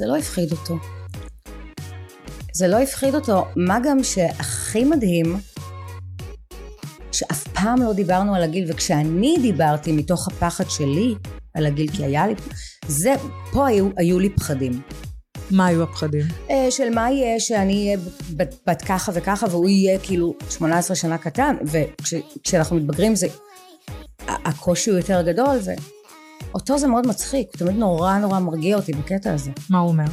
זה לא הפחיד אותו. זה לא הפחיד אותו, מה גם שהכי מדהים, שאף פעם לא דיברנו על הגיל, וכשאני דיברתי מתוך הפחד שלי על הגיל, כי היה לי, זה, פה היו, היו לי פחדים. מה היו הפחדים? אה, של מה יהיה שאני אהיה בת, בת ככה וככה והוא יהיה כאילו 18 שנה קטן וכשאנחנו מתבגרים זה הקושי הוא יותר גדול ואותו זה מאוד מצחיק הוא תמיד נורא נורא מרגיע אותי בקטע הזה מה הוא אומר?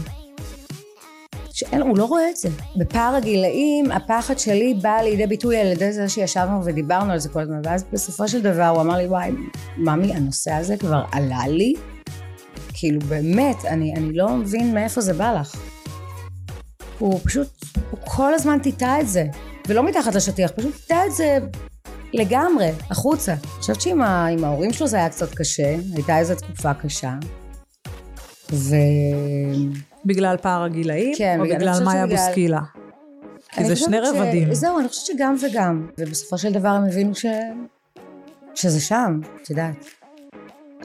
שאין, הוא לא רואה את זה. בפער הגילאים, הפחד שלי בא לידי ביטוי על ידי זה שישבנו ודיברנו על זה כל הזמן, ואז בסופו של דבר הוא אמר לי, וואי, ממי, הנושא הזה כבר עלה לי, כאילו באמת, אני, אני לא מבין מאיפה זה בא לך. הוא פשוט, הוא כל הזמן טיטה את זה, ולא מתחת לשטיח, פשוט טיטה את זה לגמרי, החוצה. אני חושבת שעם ההורים שלו זה היה קצת קשה, הייתה איזו תקופה קשה. ו... בגלל פער הגילאים? כן, או בגלל מאיה שבגלל... בוסקילה? כי זה שני ש... רבדים. זהו, אני חושבת שגם וגם. ובסופו של דבר הם הבינו ש... שזה שם, את יודעת.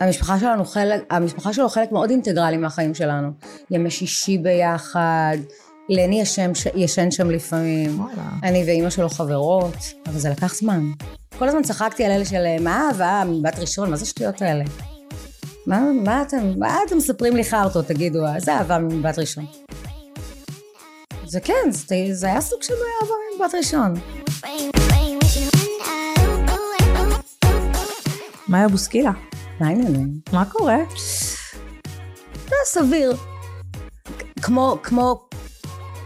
המשפחה שלנו חלק, המשפחה שלו חלק מאוד אינטגרלי מהחיים שלנו. ימי שישי ביחד, לני ישן, ישן שם לפעמים. וואלה. אני ואימא שלו חברות, אבל זה לקח זמן. כל הזמן צחקתי על אלה של מה אהבה מבת ראשון, מה זה השטויות האלה? מה, מה אתם, מה אתם מספרים לי חרטות, תגידו, זה אהבה ממבט ראשון. זה כן, זה, זה היה סוג של אהבה ממבט ראשון. מאיה בוסקילה, מה העניינים? מה קורה? זה סביר. כמו, כמו,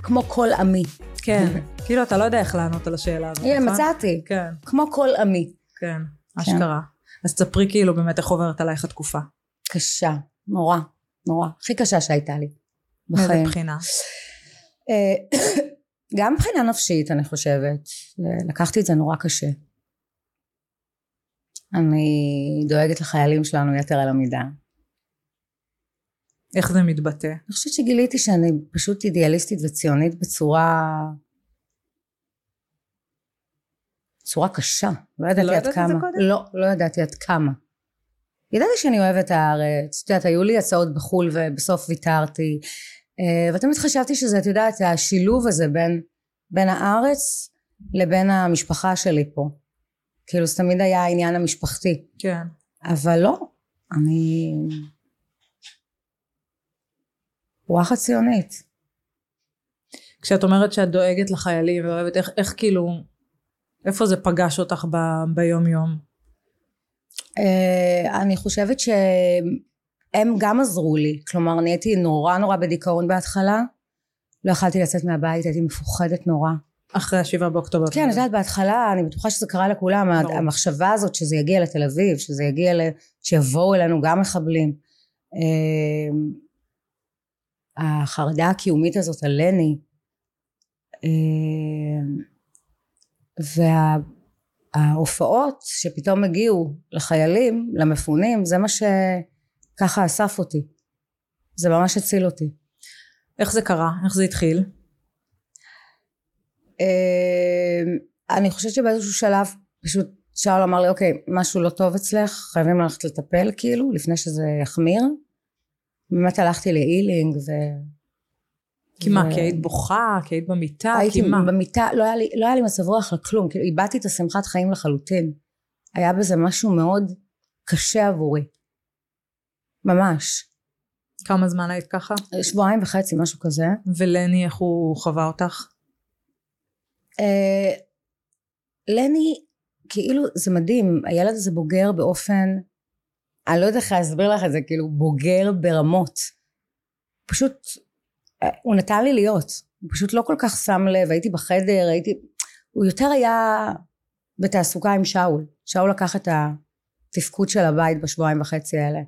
כמו כל עמי. כן, כאילו אתה לא יודע איך לענות על השאלה הזאת, הנה, נכון? מצאתי. כן, כמו כל עמי. כן, אשכרה. אז תספרי כאילו באמת איך עוברת עלייך התקופה. קשה, נורא, נורא. הכי קשה שהייתה לי. מאיזה בחיים. בחינה? אה, גם מבחינה נפשית אני חושבת, לקחתי את זה נורא קשה. אני דואגת לחיילים שלנו יתר על המידה. איך זה מתבטא? אני חושבת שגיליתי שאני פשוט אידיאליסטית וציונית בצורה... צורה קשה. לא ידעתי לא עד כמה. לא, לא ידעתי עד כמה. ידעתי שאני אוהבת את הארץ. את יודעת, היו לי הצעות בחו"ל ובסוף ויתרתי. אה, ותמיד חשבתי שזה, את יודעת, השילוב הזה בין, בין הארץ לבין המשפחה שלי פה. כאילו, זה תמיד היה העניין המשפחתי. כן. אבל לא, אני... וואחד ציונית. כשאת אומרת שאת דואגת לחיילים ואוהבת, איך, איך כאילו, איפה זה פגש אותך ב, ביום יום? אה, אני חושבת שהם גם עזרו לי. כלומר, אני הייתי נורא נורא בדיכאון בהתחלה. לא יכלתי לצאת מהבית, הייתי מפוחדת נורא. אחרי השבעה באוקטובר. כן, את יודעת, בהתחלה, אני בטוחה שזה קרה לכולם, ברור. המחשבה הזאת שזה יגיע לתל אביב, שזה יגיע, ל... שיבואו אלינו גם מחבלים. אה, החרדה הקיומית הזאת על לני, אה, וההופעות שפתאום הגיעו לחיילים, למפונים, זה מה שככה אסף אותי. זה ממש הציל אותי. איך זה קרה? איך זה התחיל? אה, אני חושבת שבאיזשהו שלב פשוט שאול אמר לי אוקיי משהו לא טוב אצלך חייבים ללכת לטפל כאילו לפני שזה יחמיר באמת הלכתי להילינג ו... כי מה, כי היית בוכה? כי היית במיטה? הייתי כי מה? במיטה לא היה לי, לא היה לי מצב רוח לכלום כאילו איבדתי את השמחת חיים לחלוטין היה בזה משהו מאוד קשה עבורי ממש כמה זמן היית ככה? שבועיים וחצי משהו כזה ולני, איך הוא חווה אותך? אה, לני, כאילו, זה מדהים, הילד הזה בוגר באופן, אני לא יודעת איך להסביר לך את זה, כאילו, בוגר ברמות. פשוט, אה, הוא נתן לי להיות, הוא פשוט לא כל כך שם לב, הייתי בחדר, הייתי, הוא יותר היה בתעסוקה עם שאול. שאול לקח את התפקוד של הבית בשבועיים וחצי האלה.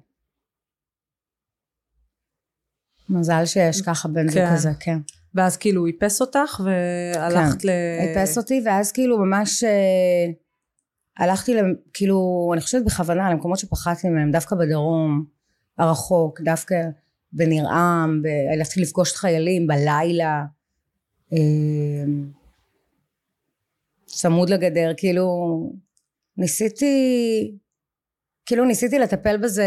מזל שיש ככה בן זוג כן. כזה, כן. ואז כאילו הוא איפס אותך והלכת ל... איפס אותי ואז כאילו ממש אה, הלכתי למ- כאילו אני חושבת בכוונה למקומות שפחדתי מהם דווקא בדרום הרחוק דווקא בניר-עם ב- הלכתי לפגוש את חיילים בלילה אה, צמוד לגדר כאילו ניסיתי כאילו ניסיתי לטפל בזה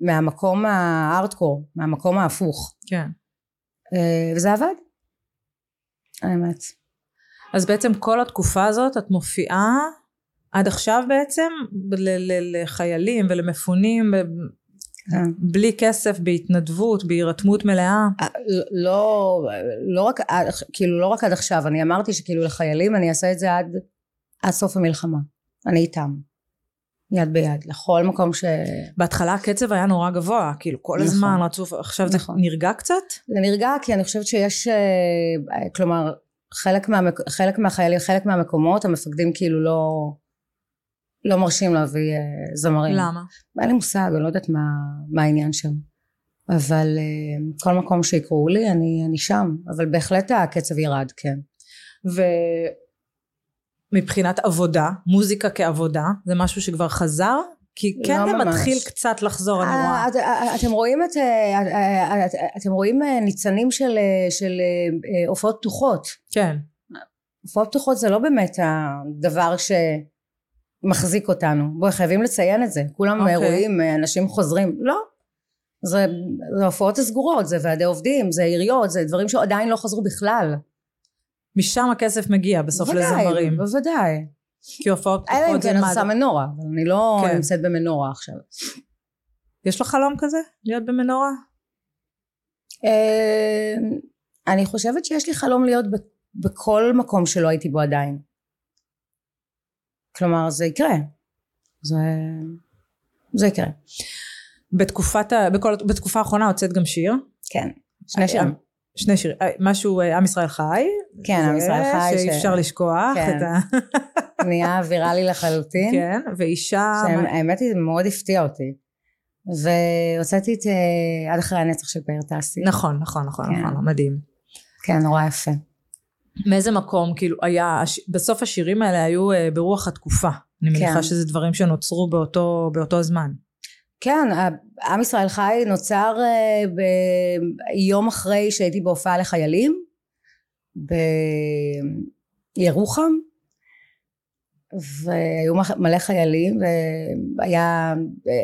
מהמקום הארדקור, מהמקום ההפוך. כן. אה, וזה עבד. האמת. אז בעצם כל התקופה הזאת את מופיעה עד עכשיו בעצם לחיילים ולמפונים כן. בלי כסף, בהתנדבות, בהירתמות מלאה. אה, לא, לא רק, כאילו לא רק עד עכשיו, אני אמרתי שכאילו לחיילים אני אעשה את זה עד, עד סוף המלחמה. אני איתם. יד ביד, לכל מקום ש... בהתחלה הקצב היה נורא גבוה, כאילו כל נכון. הזמן רצוף, עכשיו זה נכון. נרגע קצת? זה נרגע כי אני חושבת שיש, אה, כלומר, חלק, מהמק... חלק מהחיילים, חלק מהמקומות, המפקדים כאילו לא, לא מרשים להביא אה, זמרים. למה? אין לי מושג, אני לא יודעת מה, מה העניין שם. אבל אה, כל מקום שיקראו לי, אני, אני שם. אבל בהחלט הקצב ירד, כן. ומבחינת עבודה, מוזיקה כעבודה, זה משהו שכבר חזר? כי כן לא זה ממש. מתחיל קצת לחזור, אני אה, רואה. את- אה, אתם רואים את, אה, אתם רואים ניצנים של, של הופעות פתוחות. כן. הופעות פתוחות זה לא באמת הדבר שמחזיק אותנו. בואי, חייבים לציין את זה. כולם אוקיי. רואים אה, אנשים חוזרים. לא. זה, זה ההופעות הסגורות, זה ועדי עובדים, זה עיריות, זה דברים שעדיין לא חזרו בכלל. משם הכסף מגיע בסוף בוודאי, לזמרים. בוודאי. כי הופעות אלא אם פתוחות זה כן מה עושה מנורה, אבל אני לא כן. נמצאת במנורה עכשיו. יש לך חלום כזה? להיות במנורה? אה, אני חושבת שיש לי חלום להיות בכל מקום שלא הייתי בו עדיין. כלומר זה יקרה. זה, זה יקרה. בתקופת. בכל... בתקופה האחרונה הוצאת גם שיר. כן. שני שירים. שני שירים. אה, משהו אה, עם ישראל חי. כן, עם ישראל חי. שאי ש- אפשר לשכוח. כן. את ה... נהיה ויראלי לחלוטין. כן. ואישה... שהאמת היא זה מאוד הפתיע אותי. והוצאתי את אה, עד אחרי הנצח של פאר טסי. נכון, נכון, נכון, כן. נכון, מדהים. כן, נורא יפה. מאיזה מקום, כאילו, היה, בסוף השירים האלה היו אה, ברוח התקופה. אני מניחה כן. שזה דברים שנוצרו באותו, באותו זמן. כן, עם ישראל חי נוצר אה, ביום אחרי שהייתי בהופעה לחיילים בירוחם והיו מלא חיילים והיה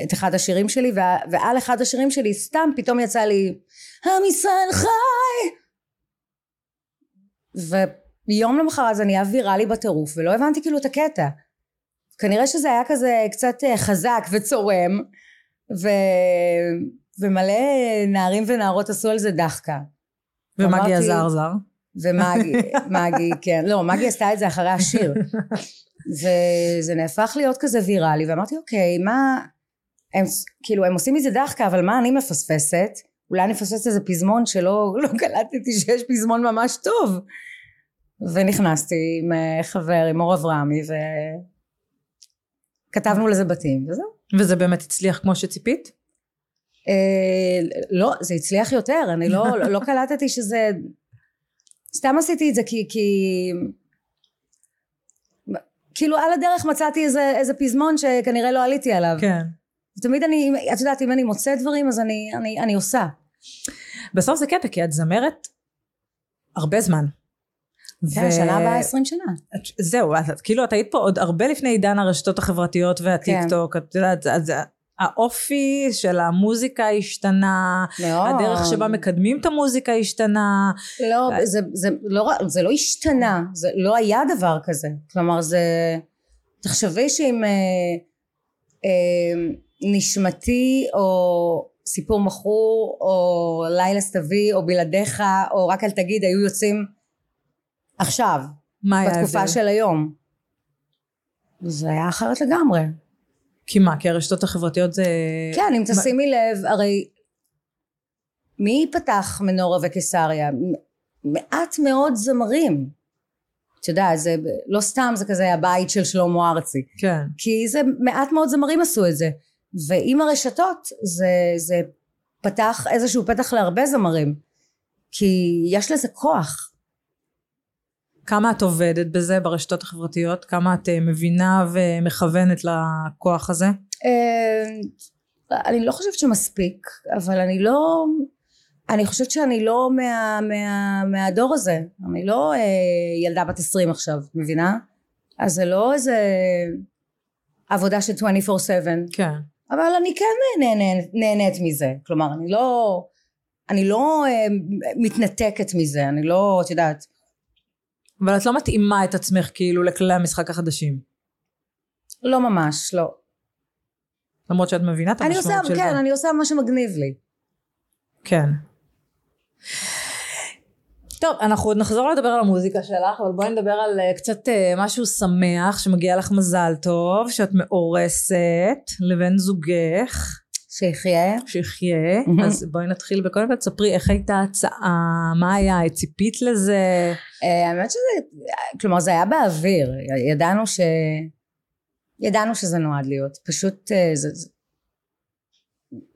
את אחד השירים שלי וה- ועל אחד השירים שלי סתם פתאום יצא לי עם ישראל חי ויום למחרת זה נהיה ויראלי בטירוף ולא הבנתי כאילו את הקטע כנראה שזה היה כזה קצת אה, חזק וצורם ו... ומלא נערים ונערות עשו על זה דחקה. ומגי אמרתי- הזרזר. ומגי, מגי, כן, לא, מגי עשתה את זה אחרי השיר. וזה נהפך להיות כזה ויראלי, ואמרתי, אוקיי, מה... הם, כאילו, הם עושים מזה דחקה, אבל מה אני מפספסת? אולי אני מפספסת איזה פזמון שלא לא קלטתי שיש פזמון ממש טוב. ונכנסתי עם אה, חבר, עם אור אברהמי, וכתבנו לזה בתים, וזהו. וזה באמת הצליח כמו שציפית? אה, לא, זה הצליח יותר, אני לא, לא, לא קלטתי שזה... סתם עשיתי את זה כי... כי... כאילו על הדרך מצאתי איזה, איזה פזמון שכנראה לא עליתי עליו. כן. תמיד אני, את יודעת, אם אני מוצאת דברים אז אני, אני, אני עושה. בסוף זה קטע, כי את זמרת הרבה זמן. כן, שנה הבאה עשרים שנה. את- זהו, את, כאילו את היית פה עוד הרבה לפני עידן הרשתות החברתיות והטיק כן. את יודעת, אז האופי של המוזיקה השתנה, מאוד. הדרך שבה מקדמים את המוזיקה השתנה, לא, זה, זה, לא, זה לא השתנה, זה לא היה דבר כזה. כלומר זה... תחשבי שאם אה, אה, נשמתי או סיפור מכור או לילה סתווי או בלעדיך או רק אל תגיד היו יוצאים עכשיו, מה היה בתקופה ההבדל? של היום. זה היה אחרת לגמרי. כי מה, כי הרשתות החברתיות זה... כן, אם תשימי לב, הרי מי פתח מנורה וקיסריה? מעט מאוד זמרים. את יודעת, זה לא סתם זה כזה הבית של שלמה ארצי. כן. כי זה מעט מאוד זמרים עשו את זה. ועם הרשתות זה, זה פתח איזשהו פתח להרבה זמרים. כי יש לזה כוח. כמה את עובדת בזה ברשתות החברתיות? כמה את אה, מבינה ומכוונת לכוח הזה? אה, אני לא חושבת שמספיק, אבל אני לא... אני חושבת שאני לא מה, מה, מהדור הזה. אני לא אה, ילדה בת עשרים עכשיו, מבינה? אז זה לא איזה... עבודה של 24/7, כן. אבל אני כן נהנית, נהנית מזה, כלומר אני לא, אני לא אה, מתנתקת מזה, אני לא, את יודעת, אבל את לא מתאימה את עצמך כאילו לכללי המשחק החדשים. לא ממש, לא. למרות שאת מבינה את המשמעות עושה, של כן, זה. אני עושה מה שמגניב לי. כן. טוב, אנחנו עוד נחזור לדבר על המוזיקה שלך, אבל בואי נדבר על אה, קצת אה, משהו שמח, שמגיע לך מזל טוב, שאת מאורסת לבן זוגך, שיחיה. שיחיה. מהמם. אז בואי נתחיל בקודם כל תספרי איך הייתה ההצעה, מה היה, ציפית לזה? אה, האמת שזה, כלומר זה היה באוויר, ידענו ש... ידענו שזה נועד להיות, פשוט אה, זה,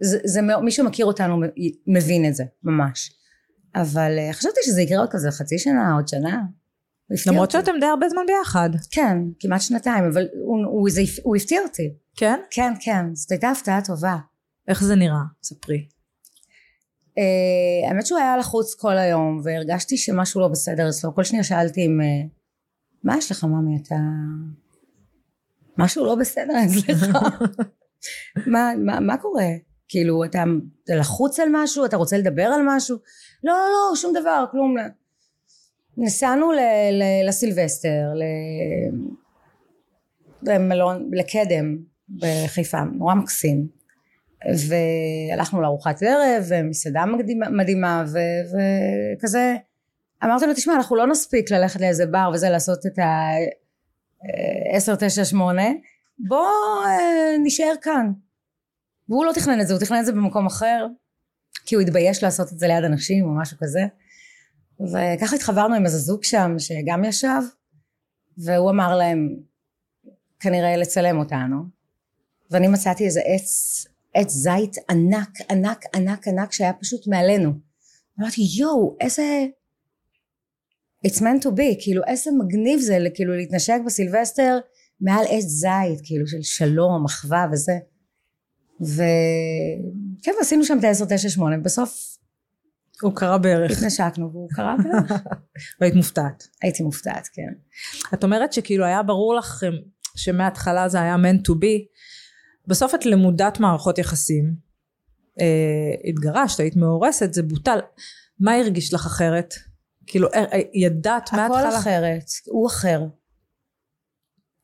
זה, זה, מי שמכיר אותנו מבין את זה, ממש. אבל אה, חשבתי שזה יקרה עוד כזה חצי שנה, עוד שנה. למרות. שאתם די הרבה זמן ביחד. כן, כמעט שנתיים, אבל הוא, הוא, זה, הוא הפתיע אותי. כן? כן, כן, זאת הייתה הפתעה טובה. איך זה נראה? ספרי. אה, האמת שהוא היה לחוץ כל היום, והרגשתי שמשהו לא בסדר אצלו. כל שניה שאלתי אם... אה, מה יש לך, ממי? אתה... משהו לא בסדר אצלך. מה, מה, מה קורה? כאילו, אתה, אתה לחוץ על משהו? אתה רוצה לדבר על משהו? לא, לא, לא, שום דבר, כלום. נסענו ל, ל, לסילבסטר, ל, למלון, לקדם בחיפה, נורא מקסים. והלכנו לארוחת ערב, ומסעדה מדהימה, מדהימה ו, וכזה, אמרתי לו, תשמע, אנחנו לא נספיק ללכת לאיזה בר וזה, לעשות את ה... עשר, תשע, שמונה, בוא אה, נשאר כאן. והוא לא תכנן את זה, הוא תכנן את זה במקום אחר, כי הוא התבייש לעשות את זה ליד אנשים או משהו כזה. וככה התחברנו עם איזה זוג שם שגם ישב, והוא אמר להם כנראה לצלם אותנו. ואני מצאתי איזה עץ, עץ זית ענק, ענק, ענק, ענק, שהיה פשוט מעלינו. אמרתי, יואו, איזה... It's meant to be, כאילו איזה מגניב זה כאילו להתנשק בסילבסטר מעל עץ זית, כאילו של שלום, אחווה וזה. וכן, עשינו שם את ה-10, 9, 8, בסוף הוא קרא בערך. התנשקנו והוא קרא בערך. והיית מופתעת. הייתי מופתעת, כן. את אומרת שכאילו היה ברור לך אמ, שמההתחלה זה היה meant to be. בסוף את למודת מערכות יחסים. אה, התגרשת, היית מאורסת, זה בוטל. מה הרגיש לך אחרת? כאילו, אה, אה, ידעת הכל מההתחלה? אחרת, הוא אחר.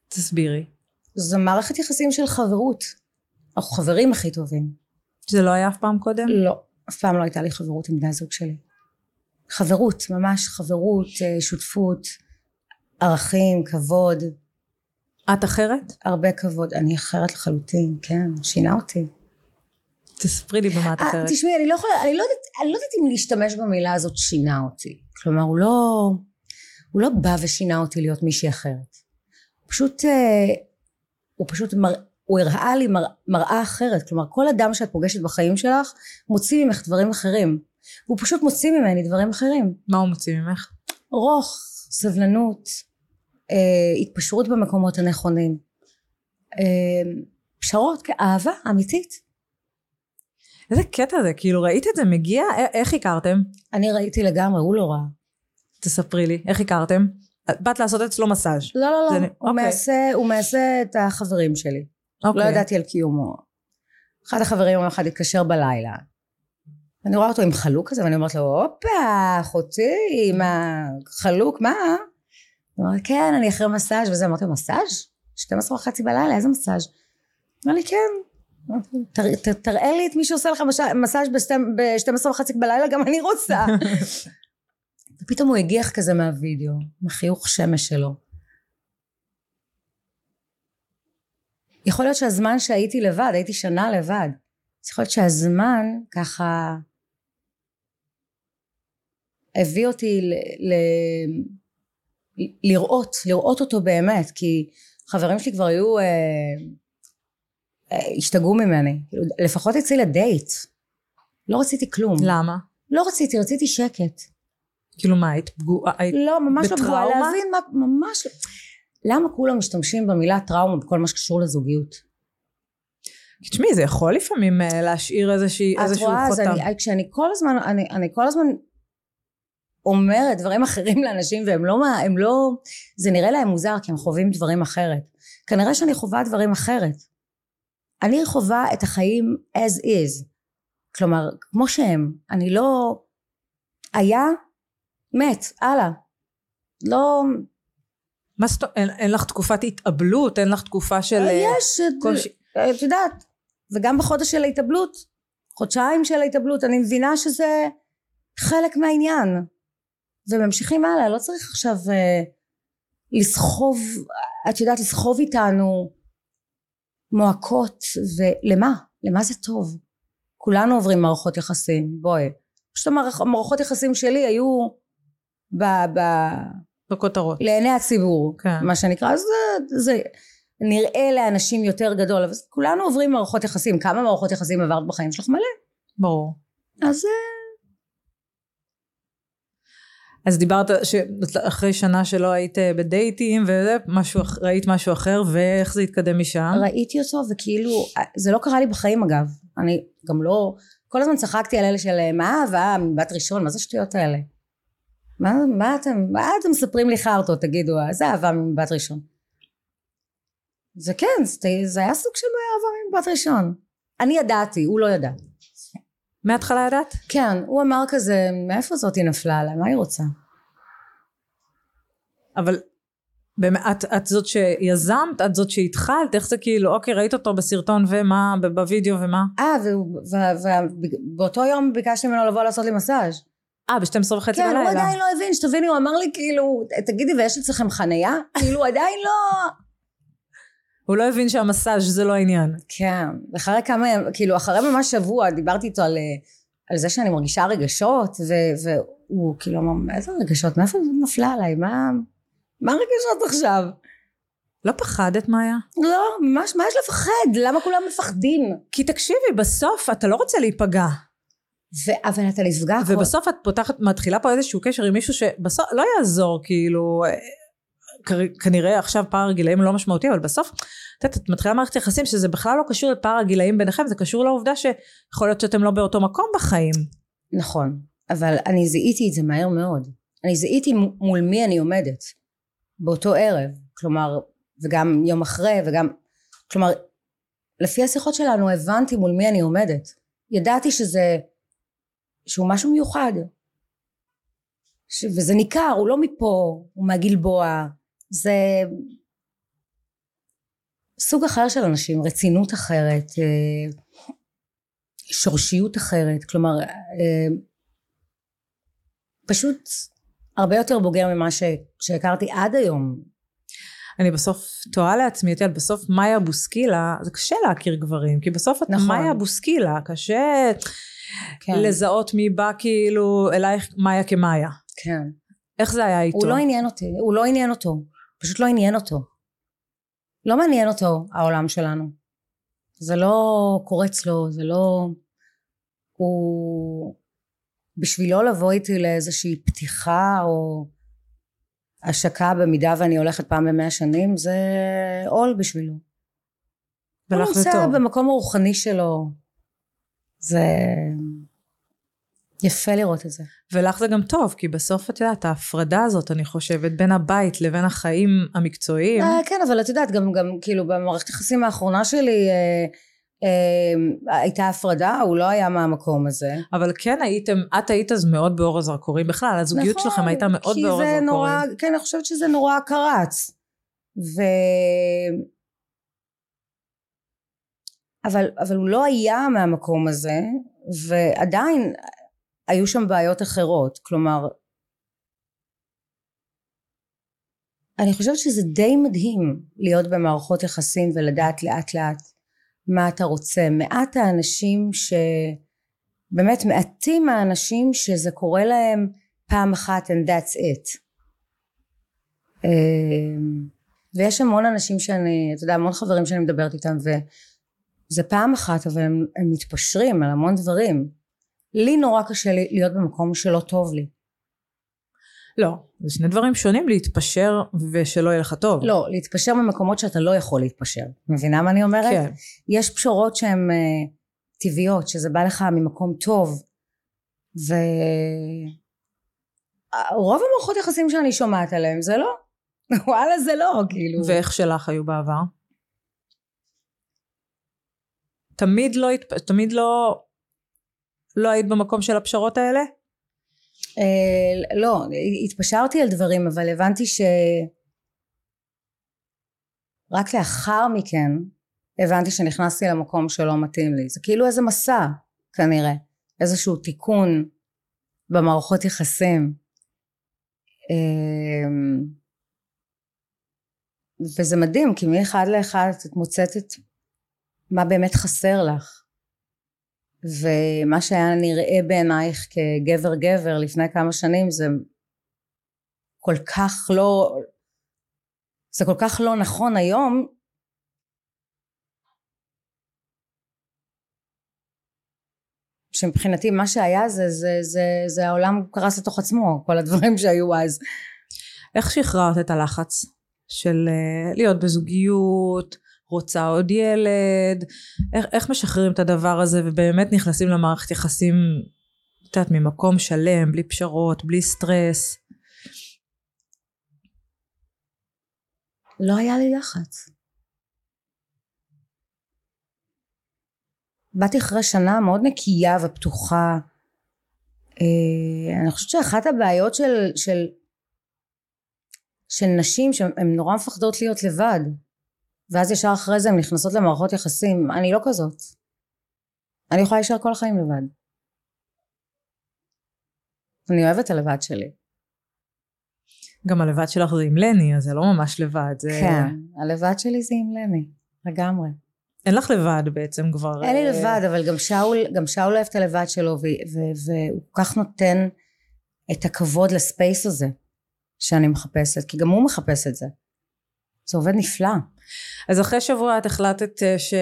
תסבירי. זו מערכת יחסים של חברות. אנחנו חברים הכי טובים. זה לא היה אף פעם קודם? לא, אף פעם לא הייתה לי חברות עם בני הזוג שלי. חברות, ממש חברות, אה, שותפות, ערכים, כבוד, את אחרת? הרבה כבוד. אני אחרת לחלוטין, כן, שינה אותי. תספרי לי במה את אה, אחרת. תשמעי, אני לא יכולה, אני לא יודעת, אני לא יודעת אם להשתמש במילה הזאת שינה אותי. כלומר, הוא לא, הוא לא בא ושינה אותי להיות מישהי אחרת. פשוט, אה, הוא פשוט מר, הוא הראה לי מר, מראה אחרת. כלומר, כל אדם שאת פוגשת בחיים שלך, מוציא ממך דברים אחרים. הוא פשוט מוציא ממני דברים אחרים. מה הוא מוציא ממך? רוך, סבלנות, התפשרות במקומות הנכונים, אה, פשרות, כן, אהבה אמיתית. איזה קטע זה, כאילו ראית את זה מגיע? איך הכרתם? אני ראיתי לגמרי, הוא לא ראה. תספרי לי, איך הכרתם? את באת לעשות אצלו מסאז'. לא, לא, לא, נ- הוא אוקיי. מעשה, הוא מעשה את החברים שלי. אוקיי. לא ידעתי על קיומו. אחד החברים יום אחד התקשר בלילה. אני רואה אותו עם חלוק כזה, ואני אומרת לו, הופה, אחותי, מה, חלוק, מה? הוא אמר, כן, אני אחרי מסאז' וזה. אמרתי לו, מסאז'? 12 וחצי בלילה, איזה מסאז'? אמר לי, כן. אמרתי לו, "תר- ת- תראה לי את מי שעושה לך מסאז' ב-12 וחצי בלילה, גם אני רוצה. ופתאום הוא הגיח כזה מהווידאו, עם החיוך שמש שלו. יכול להיות שהזמן שהייתי לבד, הייתי שנה לבד. אז יכול להיות שהזמן ככה הביא אותי ל, ל, לראות, לראות אותו באמת, כי חברים שלי כבר היו, אה, אה, השתגעו ממני. כאילו, לפחות אצלי לדייט. לא רציתי כלום. למה? לא רציתי, רציתי שקט. כאילו מה, היית פגועה? לא, ממש לא פגועה. בטראומה? להבין מה, ממש... לא. למה כולם משתמשים במילה טראומה בכל מה שקשור לזוגיות? תשמעי, זה יכול לפעמים אה, להשאיר איזושהי, את איזשהו רואה, אז חותם. אני, כשאני כל הזמן, אני, אני כל הזמן אומרת דברים אחרים לאנשים והם לא, הם לא, זה נראה להם מוזר כי הם חווים דברים אחרת. כנראה שאני חווה דברים אחרת. אני חווה את החיים as is. כלומר, כמו שהם. אני לא... היה, מת, הלאה. לא... מה זאת אומרת? אין, לך תקופת התאבלות? אין לך תקופה של... אה, יש, קושי. את יודעת, וגם בחודש של ההתאבלות, חודשיים של ההתאבלות, אני מבינה שזה חלק מהעניין. וממשיכים הלאה, לא צריך עכשיו אה, לסחוב, את יודעת, לסחוב איתנו מועקות, ולמה? למה זה טוב? כולנו עוברים מערכות יחסים, בואי. פשוט המערכ, המערכות יחסים שלי היו ב... ב בכותרות. לעיני הציבור, כן. מה שנקרא, אז זה, זה נראה לאנשים יותר גדול, אבל כולנו עוברים מערכות יחסים, כמה מערכות יחסים עברת בחיים שלך? מלא. ברור. אז אה, אז דיברת שאחרי שנה שלא היית בדייטים וזה, משהו, ראית משהו אחר, ואיך זה התקדם משם? ראיתי אותו וכאילו, זה לא קרה לי בחיים אגב, אני גם לא, כל הזמן צחקתי על אלה של מה אהבה מבת ראשון, מה זה השטויות האלה? מה, מה אתם, מה אתם מספרים לי חרטות, תגידו, איזה אהבה ממבט ראשון? זה כן, זה, זה היה סוג של אהבה ממבט ראשון. אני ידעתי, הוא לא ידע. מההתחלה ידעת? כן, הוא אמר כזה, מאיפה זאתי נפלה עליי, מה היא רוצה? אבל באמת, את, את זאת שיזמת, את זאת שהתחלת, איך זה כאילו, אוקיי, ראית אותו בסרטון ומה, בווידאו ומה? אה, ובאותו יום ביקשתי ממנו לבוא לעשות לי מסאז'. אה, ב-12 וחצי כן, הוא בלילה. עדיין לא הבין, שתביני, הוא אמר לי כאילו, תגידי, ויש אצלכם חנייה? כאילו, עדיין לא... הוא לא הבין שהמסאז' זה לא העניין. כן, ואחרי כמה, כאילו, אחרי ממש שבוע דיברתי איתו על, אה, על זה שאני מרגישה רגשות, ו, והוא כאילו אמר, איזה רגשות? מאיפה זה נפלה עליי? מה, מה הרגשות עכשיו? לא פחדת, מאיה? לא, ממש, מה יש לפחד? למה כולם מפחדים? כי תקשיבי, בסוף אתה לא רוצה להיפגע. ו- אבל אתה נפגע כל... ובסוף את פותחת, מתחילה פה איזשהו קשר עם מישהו שבסוף לא יעזור, כאילו, אה, כנראה עכשיו פער הגילאים לא משמעותי, אבל בסוף, את יודעת, את מתחילה מערכת יחסים שזה בכלל לא קשור לפער הגילאים ביניכם, זה קשור לעובדה שיכול להיות שאתם לא באותו מקום בחיים. נכון, אבל אני זיהיתי את זה מהר מאוד. אני זיהיתי מול מי אני עומדת באותו ערב, כלומר, וגם יום אחרי, וגם, כלומר, לפי השיחות שלנו הבנתי מול מי אני עומדת. ידעתי שזה, שהוא משהו מיוחד. ש, וזה ניכר, הוא לא מפה, הוא מהגלבוע, זה סוג אחר של אנשים, רצינות אחרת, אה, שורשיות אחרת, כלומר, אה, פשוט הרבה יותר בוגר ממה ש, שהכרתי עד היום. אני בסוף תוהה לעצמי, את יודעת, בסוף מאיה בוסקילה, זה קשה להכיר גברים, כי בסוף את נכון. מאיה בוסקילה, קשה כן. לזהות מי בא כאילו אלייך מאיה כמאיה. כן. איך זה היה איתו? הוא לא עניין אותי, הוא לא עניין אותו, פשוט לא עניין אותו. לא מעניין אותו העולם שלנו. זה לא קורץ לו, זה לא... הוא... בשבילו לבוא איתי לאיזושהי פתיחה או השקה במידה ואני הולכת פעם במאה שנים, זה עול בשבילו. הוא נמצא. במקום הרוחני שלו. זה יפה לראות את זה. ולך זה גם טוב, כי בסוף את יודעת, ההפרדה הזאת, אני חושבת, בין הבית לבין החיים המקצועיים, אה, כן, אבל את יודעת, גם, גם כאילו במערכת היחסים האחרונה שלי אה, אה, הייתה הפרדה, הוא לא היה מהמקום הזה. אבל כן הייתם, את היית אז מאוד באור הזרקורים בכלל, הזוגיות נכון, שלכם הייתה מאוד כי באור זה הזרקורים. נורא, כן, אני חושבת שזה נורא קרץ. ו... אבל, אבל הוא לא היה מהמקום הזה, ועדיין היו שם בעיות אחרות. כלומר, אני חושבת שזה די מדהים להיות במערכות יחסים ולדעת לאט לאט מה אתה רוצה. מעט האנשים ש... באמת מעטים האנשים שזה קורה להם פעם אחת and that's it. אמ, ויש המון אנשים שאני, אתה יודע, המון חברים שאני מדברת איתם וזה פעם אחת אבל הם, הם מתפשרים על המון דברים. לי נורא קשה להיות במקום שלא טוב לי. לא, זה שני דברים שונים להתפשר ושלא יהיה לך טוב. לא, להתפשר במקומות שאתה לא יכול להתפשר. מבינה מה אני אומרת? כן. יש פשרות שהן uh, טבעיות, שזה בא לך ממקום טוב, ו... אה, רוב המערכות יחסים שאני שומעת עליהם זה לא. וואלה זה לא, כאילו. ואיך שלך היו בעבר? תמיד לא, התפ... תמיד לא לא היית במקום של הפשרות האלה? אה, לא, התפשרתי על דברים, אבל הבנתי ש... רק לאחר מכן הבנתי שנכנסתי למקום שלא מתאים לי. זה כאילו איזה מסע, כנראה. איזשהו תיקון במערכות יחסים. אמ, וזה מדהים, כי מאחד לאחד את מוצאת את מה באמת חסר לך. ומה שהיה נראה בעינייך כגבר גבר לפני כמה שנים זה כל כך לא זה כל כך לא נכון היום שמבחינתי מה שהיה זה, זה, זה, זה העולם קרס לתוך עצמו, כל הדברים שהיו אז. איך שחררת את הלחץ של uh, להיות בזוגיות, רוצה עוד ילד, איך, איך משחררים את הדבר הזה ובאמת נכנסים למערכת יחסים, את יודעת, ממקום שלם, בלי פשרות, בלי סטרס? לא היה לי לחץ. באתי אחרי שנה מאוד נקייה ופתוחה. אה, אני חושבת שאחת הבעיות של, של, של נשים שהן נורא מפחדות להיות לבד ואז ישר אחרי זה הן נכנסות למערכות יחסים אני לא כזאת אני יכולה להישאר כל החיים לבד אני אוהבת את הלבד שלי גם הלבד שלך זה עם לני אז זה לא ממש לבד זה... כן הלבד שלי זה עם לני לגמרי אין לך לבד בעצם כבר. אין לי אה, לבד, אבל גם שאול, גם שאול אוהב את הלבד שלו, והוא כל כך נותן את הכבוד לספייס הזה שאני מחפשת, כי גם הוא מחפש את זה. זה עובד נפלא. אז אחרי שבוע את החלטת אה, ש...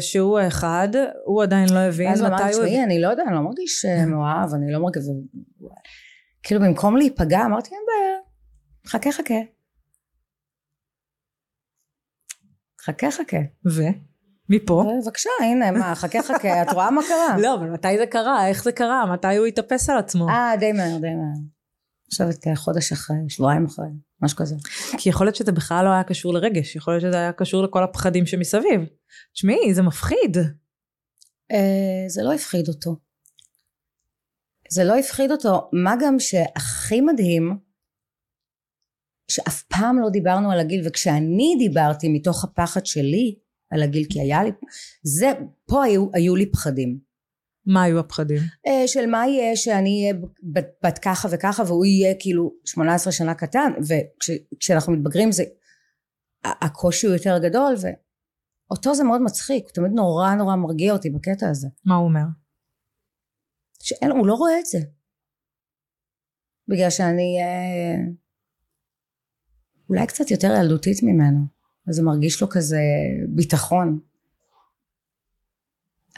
שהוא האחד, הוא עדיין לא הבין מתי הוא... אז אמרתי, תשמעי, אני לא יודע, אני לא מרגיש אה, מאוהב, אני לא מרגיש... כאילו במקום להיפגע, אמרתי, אין בעיה, חכה חכה. חכה חכה. ו? מפה. בבקשה, הנה, מה, חכה חכה, את רואה מה קרה? לא, אבל מתי זה קרה? איך זה קרה? מתי הוא התאפס על עצמו? אה, די מהר, די מהר. את חודש אחרי, שבועיים אחרי, משהו כזה. כי יכול להיות שזה בכלל לא היה קשור לרגש, יכול להיות שזה היה קשור לכל הפחדים שמסביב. תשמעי, זה מפחיד. אה, זה לא הפחיד אותו. זה לא הפחיד אותו, מה גם שהכי מדהים, שאף פעם לא דיברנו על הגיל, וכשאני דיברתי מתוך הפחד שלי, על הגיל כי היה לי זה פה היו, היו לי פחדים מה היו הפחדים? אה, של מה יהיה שאני אהיה בת, בת ככה וככה והוא יהיה כאילו 18 שנה קטן וכשאנחנו וכש, מתבגרים זה הקושי הוא יותר גדול ואותו זה מאוד מצחיק הוא תמיד נורא נורא מרגיע אותי בקטע הזה מה הוא אומר? שאין הוא לא רואה את זה בגלל שאני אה, אולי קצת יותר ילדותית ממנו אז זה מרגיש לו כזה ביטחון.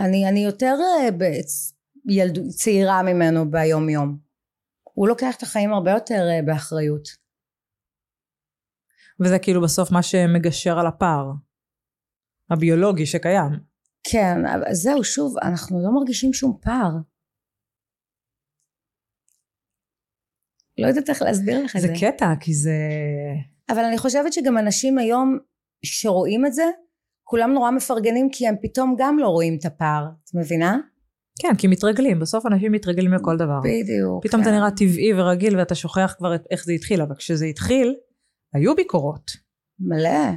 אני, אני יותר אה, ילד, צעירה ממנו ביום יום. הוא לוקח את החיים הרבה יותר אה, באחריות. וזה כאילו בסוף מה שמגשר על הפער הביולוגי שקיים. כן, אבל זהו, שוב, אנחנו לא מרגישים שום פער. לא יודעת איך להסביר לך את זה. זה קטע, כי זה... אבל אני חושבת שגם אנשים היום שרואים את זה כולם נורא מפרגנים כי הם פתאום גם לא רואים את הפער את מבינה? כן כי מתרגלים בסוף אנשים מתרגלים לכל דבר בדיוק פתאום כן. אתה נראה טבעי ורגיל ואתה שוכח כבר איך זה התחיל אבל כשזה התחיל היו ביקורות מלא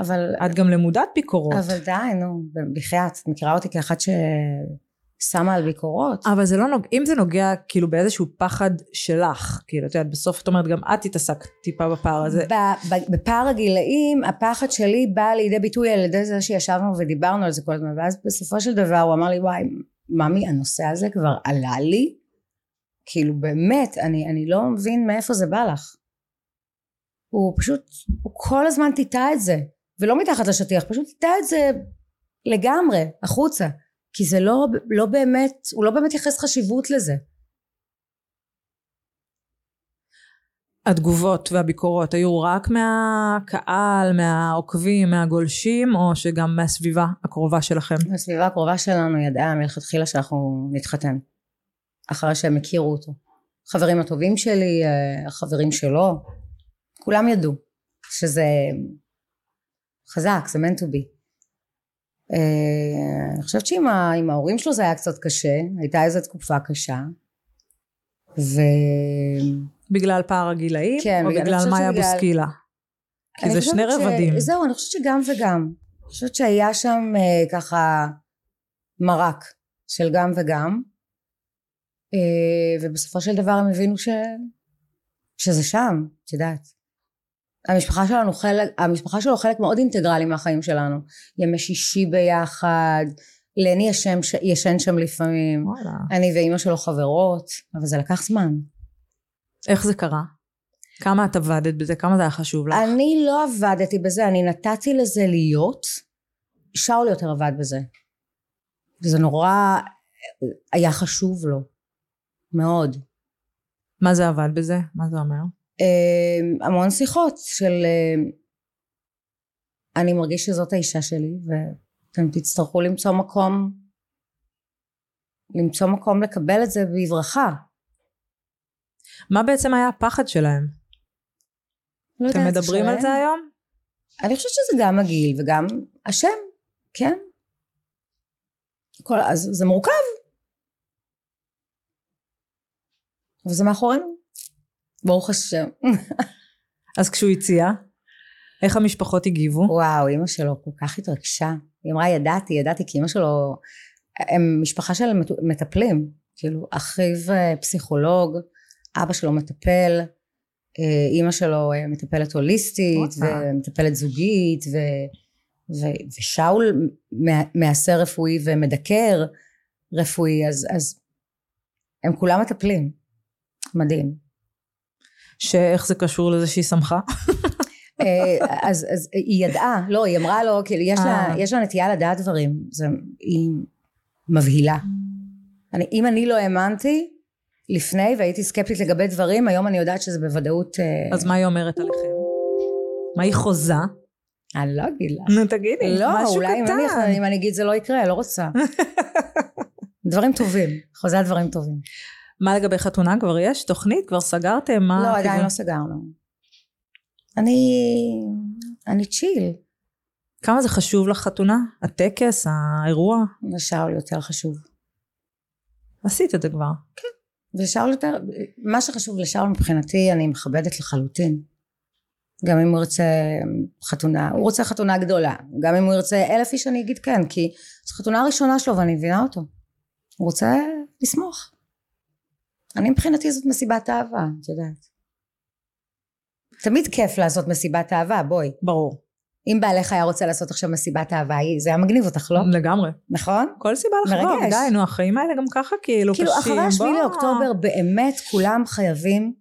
אבל את גם למודת ביקורות אבל די נו בחייאת את מכירה אותי כאחת ש... שמה על ביקורות. אבל זה לא נוגע, אם זה נוגע כאילו באיזשהו פחד שלך, כאילו את יודעת בסוף את אומרת גם את התעסקת טיפה בפער הזה. בפער הגילאים הפחד שלי בא לידי ביטוי על ידי זה שישבנו ודיברנו על זה כל הזמן ואז בסופו של דבר הוא אמר לי וואי ממי הנושא הזה כבר עלה לי כאילו באמת אני, אני לא מבין מאיפה זה בא לך. הוא פשוט הוא כל הזמן טיטה את זה ולא מתחת לשטיח פשוט טיטה את זה לגמרי החוצה כי זה לא, לא באמת, הוא לא באמת ייחס חשיבות לזה. התגובות והביקורות היו רק מהקהל, מהעוקבים, מהגולשים, או שגם מהסביבה הקרובה שלכם? הסביבה הקרובה שלנו ידעה מלכתחילה שאנחנו נתחתן, אחרי שהם הכירו אותו. החברים הטובים שלי, החברים שלו, כולם ידעו שזה חזק, זה meant to be. אה, אני חושבת שעם ההורים שלו זה היה קצת קשה, הייתה איזו תקופה קשה. ו... בגלל פער הגילאים? כן, או בגלל- מאיה שבגלל- בוסקילה? כי זה שני ש- רבדים. זהו, אני חושבת שגם וגם. אני חושבת שהיה שם אה, ככה מרק של גם וגם, אה, ובסופו של דבר הם הבינו ש... שזה שם, את יודעת. המשפחה שלנו חלק, המשפחה שלו חלק מאוד אינטגרלי מהחיים שלנו. ימי שישי ביחד, לני ישן, ישן שם לפעמים, וואלה. אני ואימא שלו חברות, אבל זה לקח זמן. איך זה קרה? כמה את עבדת בזה? כמה זה היה חשוב לך? אני לא עבדתי בזה, אני נתתי לזה להיות. שאול יותר עבד בזה. וזה נורא היה חשוב לו. מאוד. מה זה עבד בזה? מה זה אומר? אה, המון שיחות של אה, אני מרגיש שזאת האישה שלי ואתם תצטרכו למצוא מקום למצוא מקום לקבל את זה בברכה. מה בעצם היה הפחד שלהם? לא אתם מדברים על שלהם? זה היום? אני חושבת שזה גם הגיל וגם השם, כן? כל, אז זה מורכב. אבל זה מאחורינו. ברוך השם. אז כשהוא הציע, איך המשפחות הגיבו? וואו, אימא שלו כל כך התרגשה. היא אמרה, ידעתי, ידעתי, כי אימא שלו, הם משפחה של מט- מטפלים. כאילו, אחיו אה, פסיכולוג, אבא שלו מטפל, אה, אימא שלו אה, מטפלת הוליסטית. ומטפלת זוגית, ו, ו, ושאול מעשר רפואי ומדקר רפואי, אז, אז הם כולם מטפלים. מדהים. שאיך זה קשור לזה שהיא שמחה? אה, אז, אז היא ידעה, לא, היא אמרה לו, כאילו, יש לה, אה. יש לה נטייה לדעת דברים, זה, היא מבהילה. אני, אם אני לא האמנתי לפני והייתי סקפטית לגבי דברים, היום אני יודעת שזה בוודאות... אה, אז מה היא אומרת עליכם? מה היא חוזה? אני לא אגיד לך. נו תגידי, לא, משהו אולי אם אני, קטן. אם אני אגיד זה לא יקרה, לא רוצה. דברים טובים, חוזה דברים טובים. מה לגבי חתונה? כבר יש תוכנית? כבר סגרתם? מה לא, עדיין? לא סגרנו. אני... אני צ'יל. כמה זה חשוב לך חתונה? הטקס? האירוע? לשאול יותר חשוב. עשית את זה כבר. ושאול יותר, מה שחשוב לשאול מבחינתי אני מכבדת לחלוטין. גם אם הוא ירצה חתונה, הוא רוצה חתונה גדולה. גם אם הוא ירצה אלף איש אני אגיד כן, כי זו חתונה הראשונה שלו ואני מבינה אותו. הוא רוצה לשמוח. אני מבחינתי זאת מסיבת אהבה, את יודעת. תמיד כיף לעשות מסיבת אהבה, בואי. ברור. אם בעלך היה רוצה לעשות עכשיו מסיבת אהבה, זה היה מגניב אותך, לא? לגמרי. נכון? כל סיבה לחגוג. די, נו, החיים האלה גם ככה כאילו כאילו קשים. אחרי השביעי. לאוקטובר באמת כולם חייבים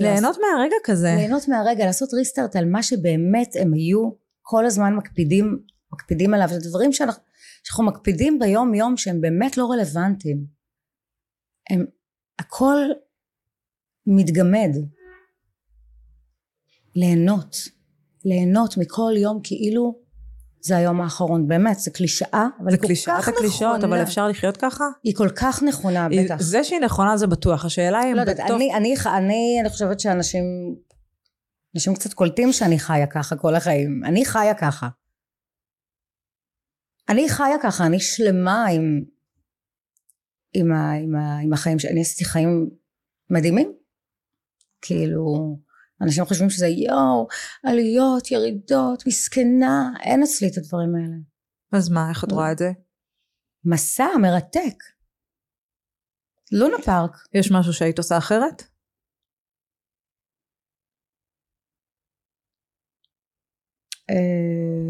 ליהנות מהרגע כזה. ליהנות מהרגע, לעשות ריסטארט על מה שבאמת הם היו כל הזמן מקפידים, מקפידים עליו, זה דברים שאנחנו, שאנחנו מקפידים ביום יום שהם באמת לא רלוונטיים. הם, הכל מתגמד. ליהנות. ליהנות מכל יום כאילו זה היום האחרון. באמת, זה קלישאה, אבל זה היא כל קלישאת כך הקלישאות, אבל. אפשר לחיות ככה? היא כל כך נכונה, היא- בטח. זה שהיא נכונה זה בטוח, השאלה היא לא יודעת, בתוך... אני, אני, אני, אני חושבת שאנשים, אנשים קצת קולטים שאני חיה ככה כל החיים. אני חיה ככה. אני חיה ככה, אני שלמה עם, עם, ה, עם, ה, עם החיים שלי. אני עשיתי חיים מדהימים. כאילו, אנשים חושבים שזה יואו, עליות, ירידות, מסכנה. אין אצלי את הדברים האלה. אז מה, איך את רואה את זה? מסע מרתק. לונה פארק. יש משהו שהיית עושה אחרת? אה,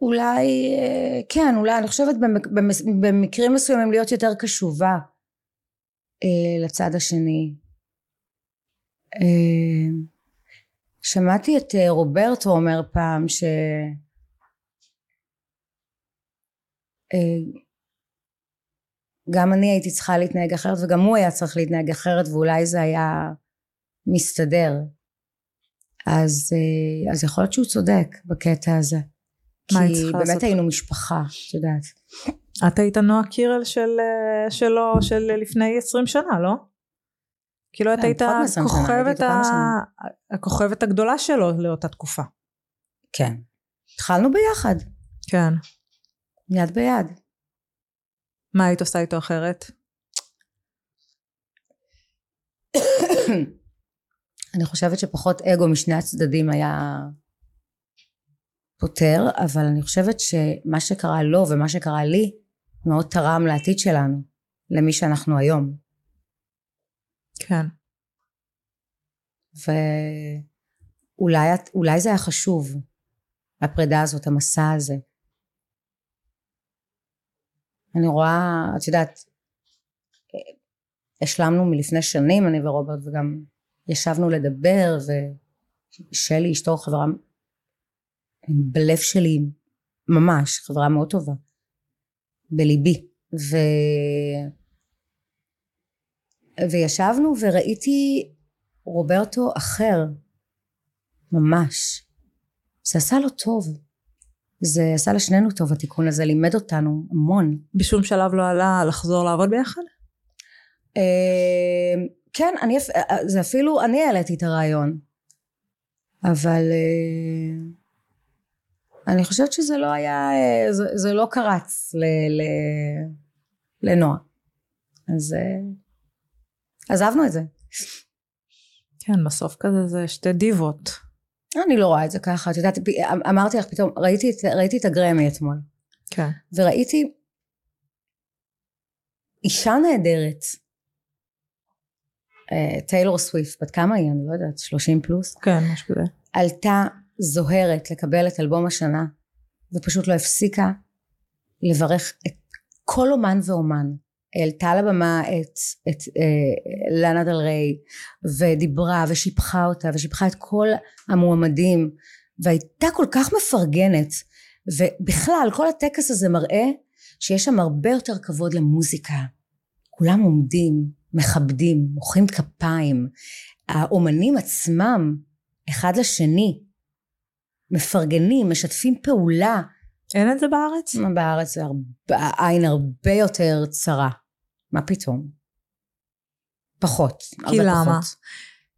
אולי, אה, כן, אולי, אני חושבת במקרים מסוימים להיות יותר קשובה אה, לצד השני. אה, שמעתי את רוברטו אומר פעם ש... גם אני הייתי צריכה להתנהג אחרת וגם הוא היה צריך להתנהג אחרת ואולי זה היה מסתדר. אז, אז יכול להיות שהוא צודק בקטע הזה. כי באמת לעשות? היינו משפחה, את יודעת. את היית נועה קירל של, אה, שלו, של לפני 20 שנה, לא? כאילו את כן, היית פחות מ-20 שנה, הייתי הכוכבת, ה... הכוכבת הגדולה שלו לאותה תקופה. כן. התחלנו ביחד, כן. יד ביד. מה היית עושה איתו אחרת? אני חושבת שפחות אגו משני הצדדים היה פותר, אבל אני חושבת שמה שקרה לו ומה שקרה לי מאוד תרם לעתיד שלנו, למי שאנחנו היום. כן. ואולי זה היה חשוב, הפרידה הזאת, המסע הזה. אני רואה, את יודעת, השלמנו מלפני שנים, אני ורוברט, וגם ישבנו לדבר, ושלי, אשתו, חברה בלב שלי, ממש, חברה מאוד טובה, בליבי. ו... וישבנו וראיתי רוברטו אחר, ממש. זה עשה לו טוב. זה עשה לשנינו טוב התיקון הזה, לימד אותנו המון. בשום שלב לא עלה לחזור לעבוד ביחד? אה, כן, אני, זה אפילו, אני העליתי את הרעיון. אבל אה, אני חושבת שזה לא היה, אה, זה, זה לא קרץ ל, ל, לנועה. אז עזבנו את זה. כן, בסוף כזה זה שתי דיבות. אני לא רואה את זה ככה, את יודעת, אמרתי לך פתאום, ראיתי, ראיתי את הגרמי אתמול. כן. וראיתי אישה נהדרת, אה, טיילור סוויפט, בת כמה היא? אני לא יודעת, 30 פלוס? כן, משהו כזה. עלתה זוהרת לקבל את אלבום השנה, ופשוט לא הפסיקה לברך את כל אומן ואומן. העלתה לבמה את, את אה, לאנה דל ריי ודיברה ושיבחה אותה ושיבחה את כל המועמדים והייתה כל כך מפרגנת ובכלל כל הטקס הזה מראה שיש שם הרבה יותר כבוד למוזיקה כולם עומדים מכבדים מוחאים כפיים האומנים עצמם אחד לשני מפרגנים משתפים פעולה אין את זה בארץ? בארץ זה הרבה, העין הרבה יותר צרה. מה פתאום? פחות. כי למה? פחות.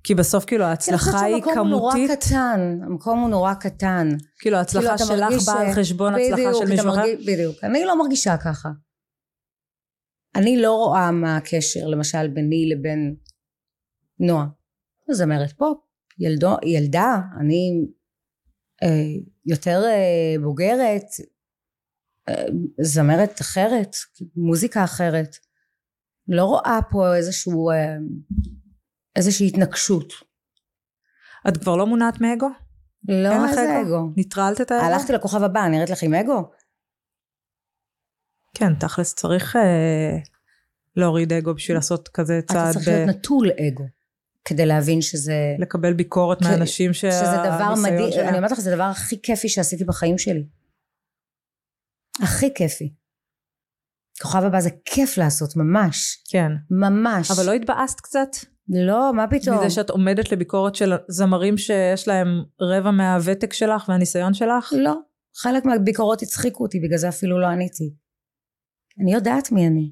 כי בסוף כאילו ההצלחה היא כמותית. המקום הוא נורא קטן, המקום הוא נורא קטן. כאילו ההצלחה כאילו שלך באה על חשבון הצלחה של מישהו אחר? בדיוק, אני לא מרגישה ככה. אני לא רואה מה הקשר למשל ביני לבין נועה. זמרת פופ, ילדו, ילדה, אני יותר אה, בוגרת, אה, זמרת אחרת, מוזיקה אחרת. לא רואה פה איזשהו, איזושהי התנגשות. את כבר לא מונעת מאגו? לא, איזה אגו? ניטרלת את האגו? הלכתי לכוכב הבא, נראית לך עם אגו? כן, תכלס צריך אה, להוריד אגו בשביל לעשות כזה צעד... אתה צריך להיות נטול אגו. כדי להבין שזה... לקבל ביקורת. מאנשים שהניסיון שזה דבר מדהים, שלהם. אני אומרת לך, זה הדבר הכי כיפי שעשיתי בחיים שלי. הכי כיפי. כוכב הבא זה כיף לעשות, ממש. כן. ממש. אבל לא התבאסת קצת? לא, מה פתאום? מזה שאת עומדת לביקורת של זמרים שיש להם רבע מהוותק שלך והניסיון שלך? לא. חלק מהביקורות הצחיקו אותי, בגלל זה אפילו לא עניתי. אני יודעת מי אני.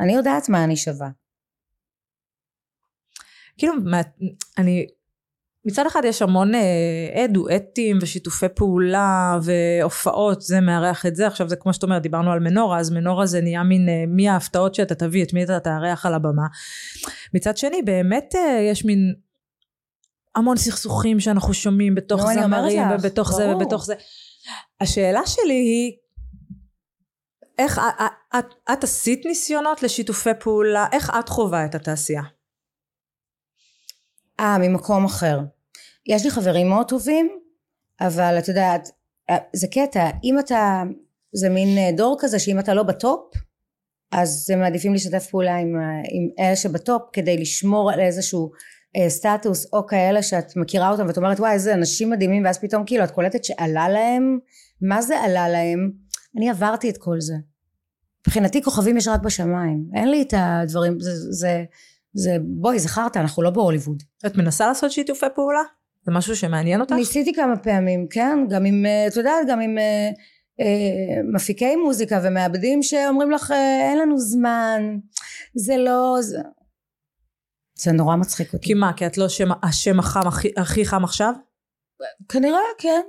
אני יודעת מה אני שווה. כאילו, אני, מצד אחד יש המון אה, דואטים ושיתופי פעולה והופעות, זה מארח את זה, עכשיו זה כמו שאת אומרת, דיברנו על מנורה, אז מנורה זה נהיה מין, אה, מי ההפתעות שאתה תביא, את מי אתה תארח על הבמה. מצד שני, באמת אה, יש מין המון סכסוכים שאנחנו שומעים בתוך לא, זמרים ובתוך זה ובתוך זה. השאלה שלי היא, איך את, את, את עשית ניסיונות לשיתופי פעולה, איך את חווה את התעשייה? אה, ממקום אחר. יש לי חברים מאוד טובים, אבל את יודעת, אה, זה קטע, אם אתה, זה מין אה, דור כזה שאם אתה לא בטופ, אז הם מעדיפים לשתף פעולה עם, אה, עם אלה שבטופ כדי לשמור על איזשהו אה, סטטוס או כאלה שאת מכירה אותם ואת אומרת וואי איזה אנשים מדהימים ואז פתאום כאילו את קולטת שעלה להם. מה זה עלה להם? אני עברתי את כל זה. מבחינתי כוכבים יש רק בשמיים. אין לי את הדברים זה, זה זה בואי זכרת אנחנו לא בהוליווד. את מנסה לעשות שיתופי פעולה? זה משהו שמעניין אותך? ניסיתי כמה פעמים כן גם עם אה, את יודעת גם עם אה, אה, מפיקי מוזיקה ומעבדים שאומרים לך אין לנו זמן זה לא זה, זה נורא מצחיק אותי. כי מה כי את לא שם, השם החם הכי, הכי חם עכשיו? כנראה כן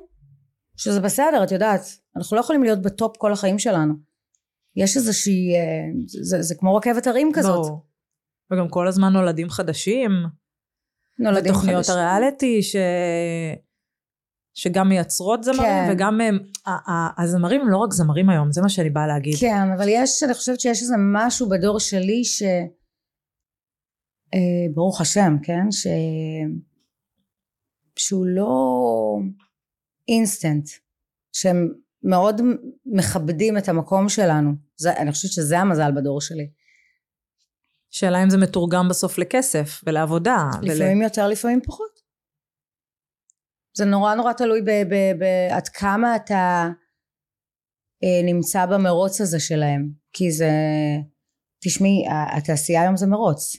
שזה בסדר, את יודעת, אנחנו לא יכולים להיות בטופ כל החיים שלנו. יש איזושהי, אה, זה, זה כמו רכבת הרים כזאת. ברור. וגם כל הזמן נולדים חדשים. נולדים ותוכניות חדשים. הריאליטי ש... שגם מייצרות זמרים כן. וגם הם, ה- ה- הזמרים הם לא רק זמרים היום, זה מה שאני באה להגיד. כן, אבל יש, אני חושבת שיש איזה משהו בדור שלי ש... אה, ברוך השם, כן? ש... שהוא לא אינסטנט, שהם מאוד מכבדים את המקום שלנו. זה, אני חושבת שזה המזל בדור שלי. שאלה אם זה מתורגם בסוף לכסף ולעבודה. לפעמים יותר, לפעמים פחות. זה נורא נורא תלוי ב- ב- ב- עד כמה אתה אה, נמצא במרוץ הזה שלהם. כי זה... תשמעי, התעשייה היום זה מרוץ.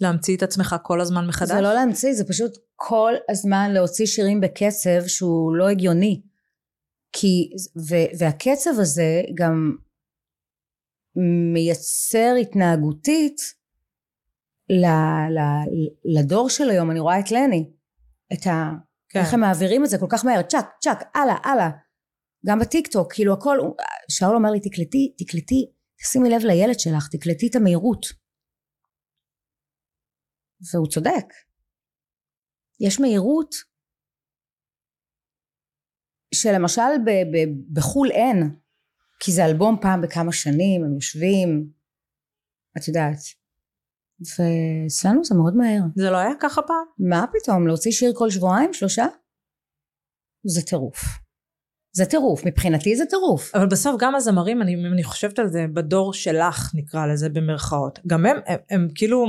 להמציא את עצמך כל הזמן מחדש. זה לא להמציא, זה פשוט כל הזמן להוציא שירים בקצב שהוא לא הגיוני. כי, ו, והקצב הזה גם מייצר התנהגותית ל, ל, לדור של היום, אני רואה את לני, את ה... כן. איך הם מעבירים את זה כל כך מהר, צ'אק, צ'אק, הלאה, הלאה. גם בטיק טוק, כאילו הכל, שאול אומר לי, תקלטי, תקלטי, תשימי לב לילד שלך, תקלטי את המהירות. והוא צודק. יש מהירות שלמשל ב- ב- בחו"ל אין, כי זה אלבום פעם בכמה שנים, הם יושבים, את יודעת. ואצלנו זה מאוד מהר. זה לא היה ככה פעם? מה פתאום, להוציא שיר כל שבועיים, שלושה? זה טירוף. זה טירוף, מבחינתי זה טירוף. אבל בסוף גם הזמרים, אני, אני חושבת על זה, בדור שלך נקרא לזה במרכאות, גם הם, הם, הם כאילו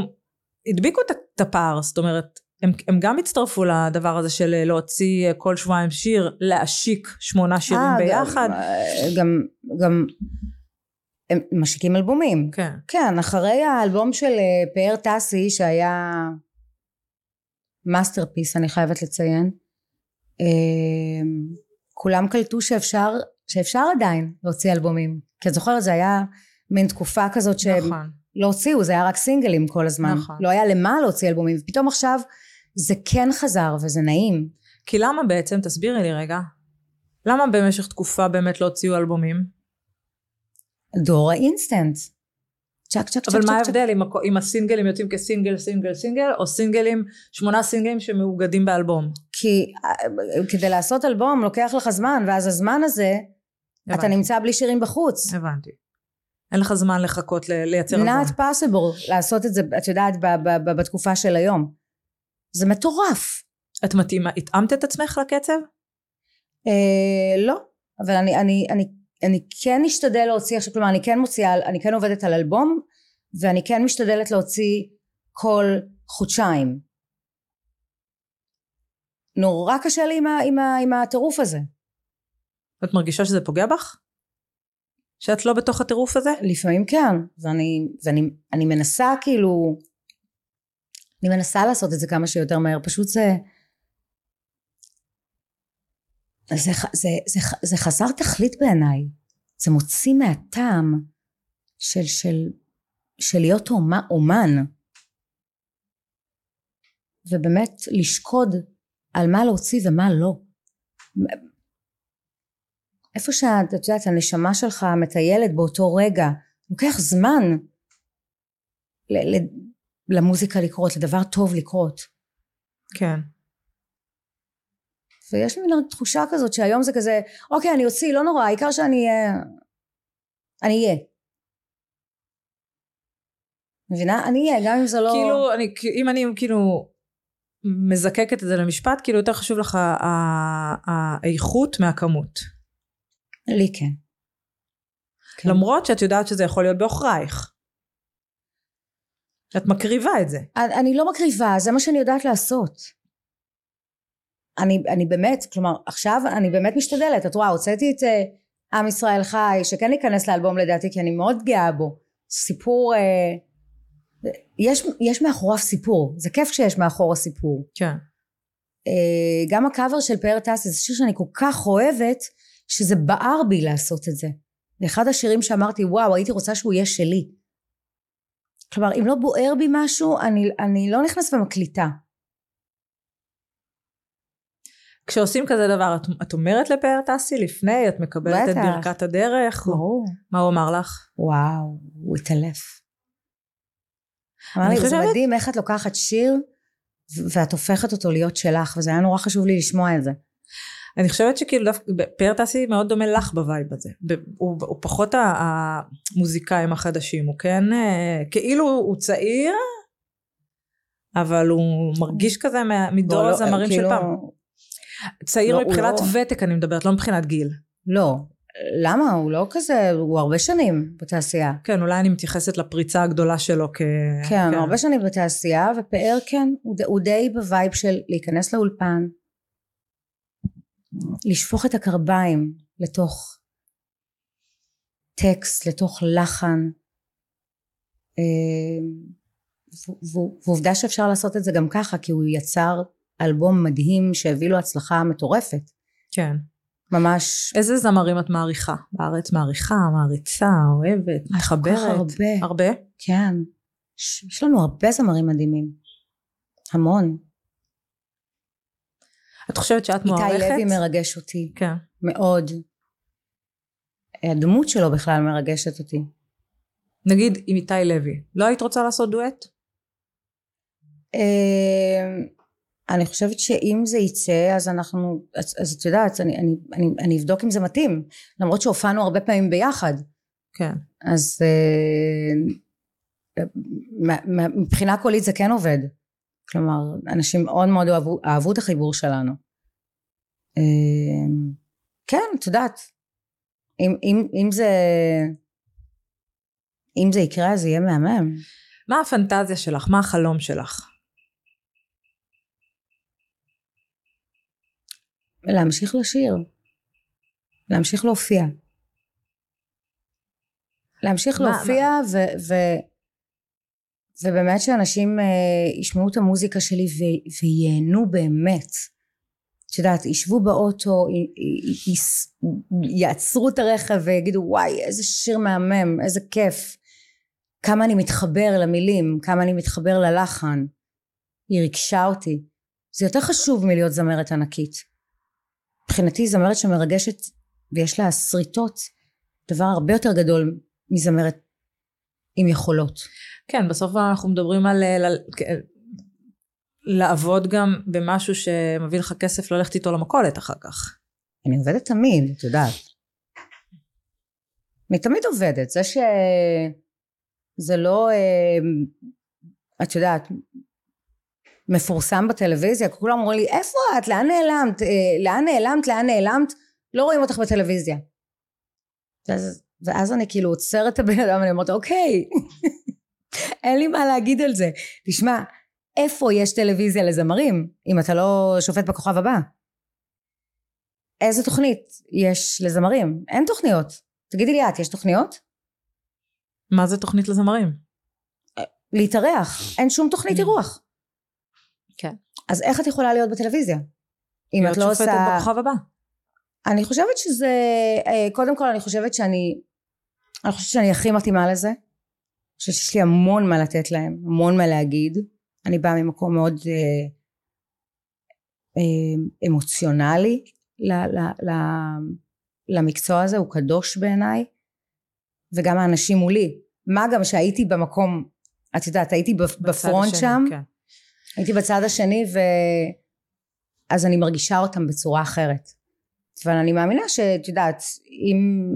הדביקו את הפער, זאת אומרת, הם, הם גם הצטרפו לדבר הזה של להוציא כל שבועיים שיר, להשיק שמונה שירים אה, ביחד. גם, גם, הם משיקים אלבומים. כן. כן, אחרי האלבום של אה, פאר טסי שהיה masterpiece אני חייבת לציין אה, כולם קלטו שאפשר, שאפשר עדיין להוציא אלבומים כי את זוכרת זה היה מין תקופה כזאת שהם נכון. לא הוציאו זה היה רק סינגלים כל הזמן נכון. לא היה למה להוציא אלבומים ופתאום עכשיו זה כן חזר וזה נעים כי למה בעצם, תסבירי לי רגע, למה במשך תקופה באמת לא הוציאו אלבומים? דור האינסטנט צ'ק צ'ק צ'ק אבל מה. ההבדל אם, אם הסינגלים יוצאים כסינגל, סינגל, סינגל, או סינגלים, שמונה סינגלים שמאוגדים באלבום? כי אה, כדי לעשות אלבום לוקח לך זמן ואז הזמן הזה אתה הבנתי. נמצא בלי שירים בחוץ. הבנתי. אין לך זמן לחכות לייצר אלבום. not possible לעשות את זה את יודעת ב- ב- ב- בתקופה של היום. זה מטורף. את מתאימה, התאמת את עצמך לקצב? אה, לא אבל אני, אני, אני, אני כן אשתדל להוציא עכשיו כלומר אני כן מוציאה אני כן עובדת על אלבום ואני כן משתדלת להוציא כל חודשיים. נורא קשה לי עם, ה, עם, ה, עם הטירוף הזה. את מרגישה שזה פוגע בך? שאת לא בתוך הטירוף הזה? לפעמים כן, ואני, ואני אני מנסה כאילו, אני מנסה לעשות את זה כמה שיותר מהר, פשוט זה, זה, זה, זה, ח- זה חסר תכלית בעיניי, זה מוציא מהטעם של, של, של להיות אומה, אומן, ובאמת לשקוד על מה להוציא ומה לא. איפה שאת, את יודעת, הנשמה שלך מטיילת באותו רגע, לוקח זמן למוזיקה לקרות, לדבר טוב לקרות. כן. ויש לי מין תחושה כזאת שהיום זה כזה, אוקיי, אני אוציא, לא נורא, העיקר שאני אהיה... אני אהיה. מבינה? אני אהיה, גם אם זה לא... כאילו, אני, אם אני כאילו מזקקת את זה למשפט, כאילו יותר חשוב לך האיכות מהכמות. לי כן. כן. למרות שאת יודעת שזה יכול להיות בעוכרייך. את מקריבה את זה. אני, אני לא מקריבה, זה מה שאני יודעת לעשות. אני, אני באמת, כלומר, עכשיו אני באמת משתדלת. את רואה, הוצאתי את uh, עם ישראל חי, שכן ייכנס לאלבום לדעתי, כי אני מאוד גאה בו. סיפור, uh, יש, יש מאחוריו סיפור. זה כיף שיש מאחור הסיפור. כן. Uh, גם הקאבר של פאר טאסי, זה שיר שאני כל כך אוהבת, שזה בער בי לעשות את זה. זה אחד השירים שאמרתי, וואו, הייתי רוצה שהוא יהיה שלי. כלומר, אם לא בוער בי משהו, אני, אני לא נכנסת ומקליטה. כשעושים כזה דבר, את, את אומרת לפאר טסי לפני, את מקבלת בטח. את ברכת הדרך? ברור. מה הוא אמר לך? וואו, הוא התעלף. אמר לי, זה מדהים איך את לוקחת שיר ואת הופכת אותו להיות שלך, וזה היה נורא חשוב לי לשמוע את זה. אני חושבת שכאילו דווקא פאר טסי מאוד דומה לך ב vibe הזה. הוא, הוא פחות המוזיקאים החדשים, הוא כן, אה, כאילו הוא צעיר, אבל הוא מרגיש כזה מדור לא, הזמרים של כאילו- פעם. צעיר לא, מבחינת לא- ותק אני מדברת, לא מבחינת גיל. לא. למה? הוא לא כזה, הוא הרבה שנים בתעשייה. כן, אולי אני מתייחסת לפריצה הגדולה שלו כ... כן, הרבה שנים בתעשייה, ופאר כן, הוא, הוא די ב vibe של להיכנס לאולפן, לשפוך את הקרביים לתוך טקסט, לתוך לחן, אה, ועובדה שאפשר לעשות את זה גם ככה, כי הוא יצר אלבום מדהים שהביא לו הצלחה מטורפת. כן. ממש איזה זמרים את מעריכה? בארץ מעריכה, מעריצה, אוהבת, כך מחברת? הרבה. הרבה? כן. יש לנו הרבה זמרים מדהימים. המון. את חושבת שאת איתי מוערכת? לוי מרגש אותי כן. מאוד. הדמות שלו בכלל מרגשת אותי. נגיד עם איתי לוי, לא היית רוצה לעשות דואט? אה, אני חושבת שאם זה יצא אז אנחנו, אז, אז את יודעת, אני, אני, אני, אני אבדוק אם זה מתאים, למרות שהופענו הרבה פעמים ביחד, כן. אז אה, מבחינה קולית זה כן עובד. כלומר, אנשים מאוד מאוד אהבו, אהבו את החיבור שלנו. אה, כן, את יודעת, אם, אם, אם זה אם זה יקרה אז זה יהיה מהמם. מה הפנטזיה שלך? מה החלום שלך? להמשיך לשיר. להמשיך להופיע. להמשיך מה- להופיע ו, ו, ובאמת שאנשים אה, ישמעו את המוזיקה שלי ו, וייהנו באמת. את יודעת, ישבו באוטו, י, י, י, יעצרו את הרכב ויגידו וואי איזה שיר מהמם, איזה כיף. כמה אני מתחבר למילים, כמה אני מתחבר ללחן. היא ריגשה אותי. זה יותר חשוב מלהיות זמרת ענקית. מבחינתי זמרת שמרגשת ויש לה שריטות, דבר הרבה יותר גדול מזמרת עם יכולות. כן, בסוף אנחנו מדברים על אה, כ- לעבוד גם במשהו שמביא לך כסף ללכת איתו למכולת אחר כך. אני עובדת תמיד, את יודעת. אני תמיד עובדת, זה ש... זה לא, אה, את יודעת, מפורסם בטלוויזיה, כולם אומרים לי, איפה את? לאן נעלמת? אה, לאן נעלמת? לאן נעלמת? לא רואים אותך בטלוויזיה. ואז, ואז אני כאילו עוצרת את הבן אדם ואני אומרת, אוקיי, אין לי מה להגיד על זה. תשמע, איפה יש טלוויזיה לזמרים, אם אתה לא שופט בכוכב הבא? איזה תוכנית יש לזמרים? אין תוכניות. תגידי לי את, יש תוכניות? מה זה תוכנית לזמרים? להתארח. אין שום תוכנית. אירוח. כן. אז איך את יכולה להיות בטלוויזיה? אם להיות את לא שופטת עושה... בכוכב הבא. אני חושבת שזה... אה, קודם כל אני חושבת שאני... אני חושבת שאני הכי מתאימה לזה. חושבת שיש לי המון מה לתת להם, המון מה להגיד. אני באה ממקום מאוד אה, אה, אמוציונלי ל, ל, ל, למקצוע הזה, הוא קדוש בעיניי. וגם האנשים מולי. מה גם שהייתי במקום, את יודעת, הייתי בפרונט השני, שם, כן. הייתי בצד השני ו... אז אני מרגישה אותם בצורה אחרת. אבל אני מאמינה שאת יודעת, אם,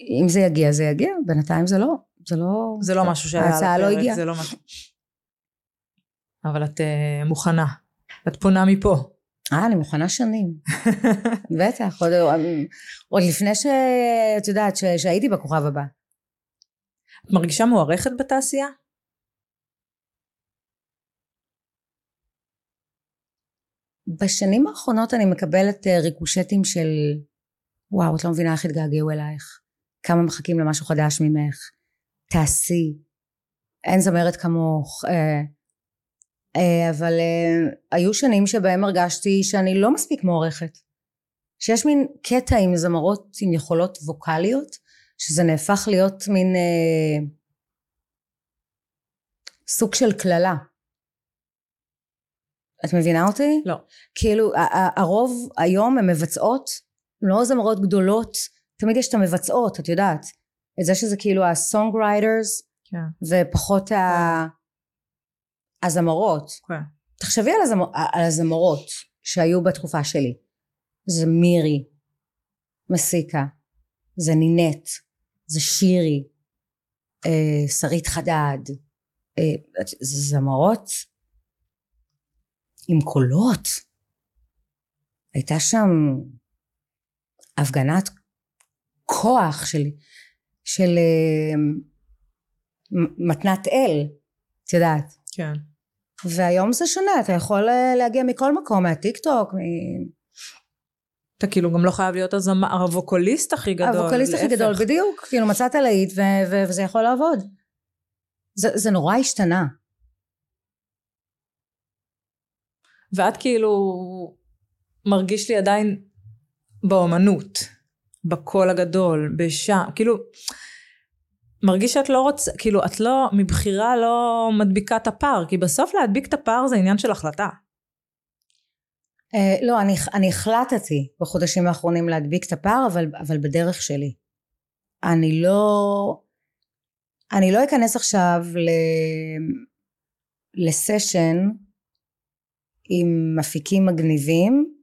אם זה יגיע זה יגיע, בינתיים זה לא, זה לא, זה לא משהו שהיה ההצעה לא הגיעה. זה לא משהו. אבל את uh, מוכנה. את פונה מפה. אה, אני מוכנה שנים. בטח, עוד, עוד לפני שאת יודעת, ש- שהייתי בכוכב הבא. את מרגישה מוערכת בתעשייה? בשנים האחרונות אני מקבלת אה, ריקושטים של וואו, את לא מבינה איך התגעגעו אלייך. כמה מחכים למשהו חדש ממך. תעשי. אין זמרת כמוך. אה, אה, אבל אה, היו שנים שבהם הרגשתי שאני לא מספיק מוערכת. שיש מין קטע עם זמרות עם יכולות ווקאליות, שזה נהפך להיות מין אה, סוג של קללה. את מבינה אותי? לא. כאילו, הרוב היום הן מבצעות, לא זמרות גדולות, תמיד יש את המבצעות, את יודעת. את זה שזה כאילו ה song writers, כן. ופחות ה... הזמרות. כן. תחשבי על, הזמר... על הזמרות שהיו בתקופה שלי. זה מירי, מסיקה, זה נינט, זה שירי, אה, שרית חדד, אה, זה זמרות עם קולות. הייתה שם הפגנת כוח של, של אה, מ- מתנת אל, את יודעת. כן. והיום זה שונה, אתה יכול אה, להגיע מכל מקום, מהטיק טוק, אתה כאילו גם לא חייב להיות הזמר, הווקוליסט הכי גדול. הווקליסט הכי. גדול, בדיוק, כאילו מצאת להיט ו- ו- וזה יכול לעבוד. זה, זה נורא השתנה. ואת כאילו מרגיש לי עדיין באומנות, בקול הגדול, בשם, כאילו מרגיש שאת לא רוצה, כאילו את לא, מבחירה לא מדביקה את הפער, כי בסוף להדביק את הפער זה עניין של החלטה. Uh, לא, אני, אני החלטתי בחודשים האחרונים להדביק את הפער, אבל, אבל בדרך שלי. אני לא... אני לא אכנס עכשיו ל... לסשן עם מפיקים מגניבים,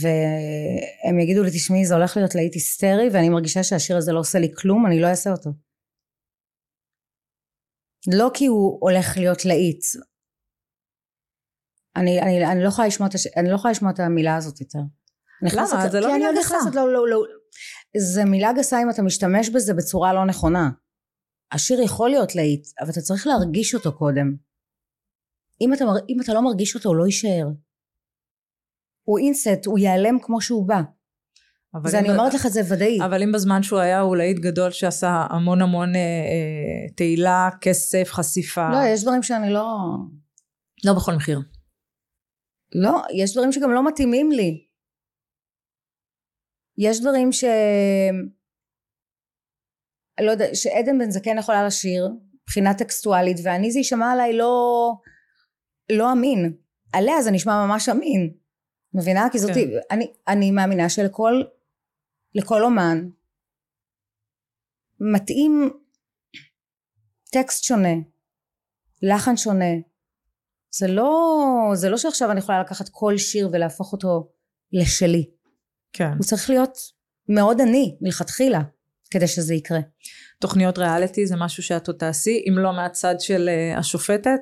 והם יגידו לי, תשמעי, זה הולך להיות להיט היסטרי, ואני מרגישה שהשיר הזה לא עושה לי כלום, אני לא אעשה אותו. לא כי הוא הולך להיות להיט, אני, אני, אני לא את, הש... אני לא יכולה לשמוע את המילה הזאת יותר. נכנסת- למה? זה לא מילה גסה. לא, לא, לא. זה מילה גסה אם אתה משתמש בזה בצורה לא נכונה. השיר יכול להיות להיט, אבל אתה צריך להרגיש אותו קודם. אם אתה, אם אתה לא מרגיש אותו, הוא לא יישאר. הוא אינסט, הוא ייעלם כמו שהוא בא. אם אני ב- אומרת לך, זה ודאי. אבל אם בזמן שהוא היה הוא להיט גדול שעשה המון המון אה, אה, תהילה, כסף, חשיפה. לא, יש דברים שאני לא... לא בכל מחיר. לא, יש דברים שגם לא מתאימים לי. יש דברים ש... לא יודע, שעדן בן זקן יכולה לשיר, מבחינה טקסטואלית, ואני זה יישמע עליי לא... לא אמין. עליה זה נשמע ממש אמין. מבינה? כי זאתי... כן. אני, אני מאמינה שלכל... לכל אומן מתאים טקסט שונה, לחן שונה, זה לא, זה לא שעכשיו אני יכולה לקחת כל שיר ולהפוך אותו לשלי. כן. הוא צריך להיות מאוד עני מלכתחילה כדי שזה יקרה. תוכניות ריאליטי זה משהו שאת עוד תעשי, אם לא מהצד של אה, השופטת?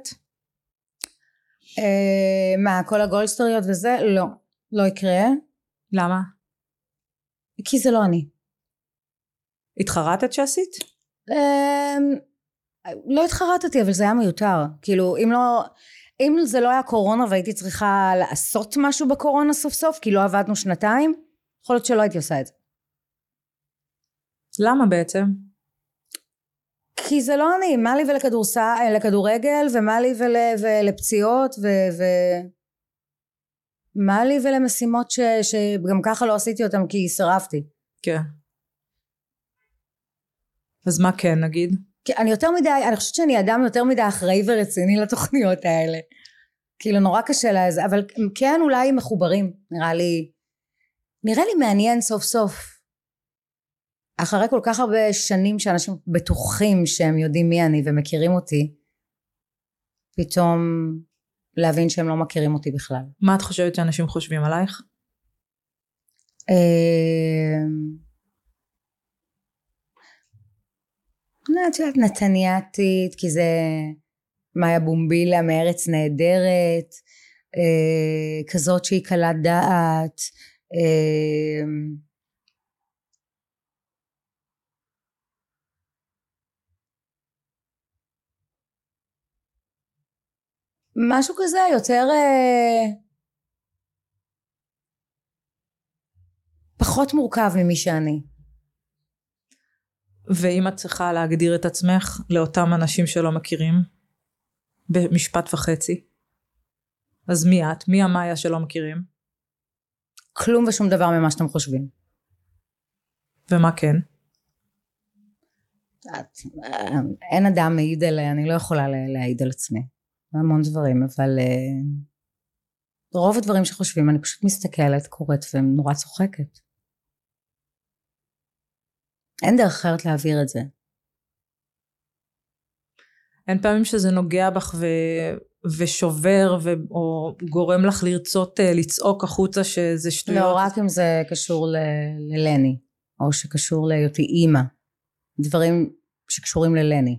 אה, מה, כל הגולדסטוריות וזה? לא. לא יקרה. למה? כי זה לא אני. התחרטת שעשית? אה, לא התחרטתי, אבל זה היה מיותר. כאילו, אם לא... אם זה לא היה קורונה והייתי צריכה לעשות משהו בקורונה סוף סוף, כי לא עבדנו שנתיים, יכול להיות שלא הייתי עושה את זה. למה בעצם? כי זה לא אני, מה לי ולכדורסל, לכדורגל, ומה לי ול, ולפציעות, ו, ו... מה לי ולמשימות ש, שגם ככה לא עשיתי אותם כי סירבתי. כן. אז מה כן נגיד? כי אני יותר מדי, אני חושבת שאני אדם יותר מדי אחראי ורציני לתוכניות האלה. כאילו נורא קשה לזה, אבל כן אולי מחוברים, נראה לי, נראה לי מעניין סוף סוף. אחרי כל כך הרבה שנים שאנשים בטוחים שהם יודעים מי אני ומכירים אותי, פתאום להבין שהם לא מכירים אותי בכלל. מה את חושבת שאנשים חושבים עלייך? אמ, לא, את יודעת, נתניאתית, כי זה מאיה בומבילה מארץ נהדרת, אה, כזאת שהיא קלת דעת, משהו כזה יותר אה, פחות מורכב ממי שאני. ואם את צריכה להגדיר את עצמך לאותם אנשים שלא מכירים, במשפט וחצי, אז מי את? מי המאיה שלא מכירים? כלום ושום דבר ממה שאתם חושבים. ומה כן? את, אה, אין אדם מעיד עליה, אני לא יכולה לה- להעיד על עצמי. המון דברים, אבל אה, רוב הדברים שחושבים אני פשוט מסתכלת, קוראת ונורא צוחקת. אין דרך אחרת להעביר את זה. אין פעמים שזה נוגע בך ו... ושובר ו... או גורם לך לרצות uh, לצעוק החוצה שזה שטויות? לא, רק אם זה קשור ל... ללני, או שקשור להיותי אימא. דברים שקשורים ללני.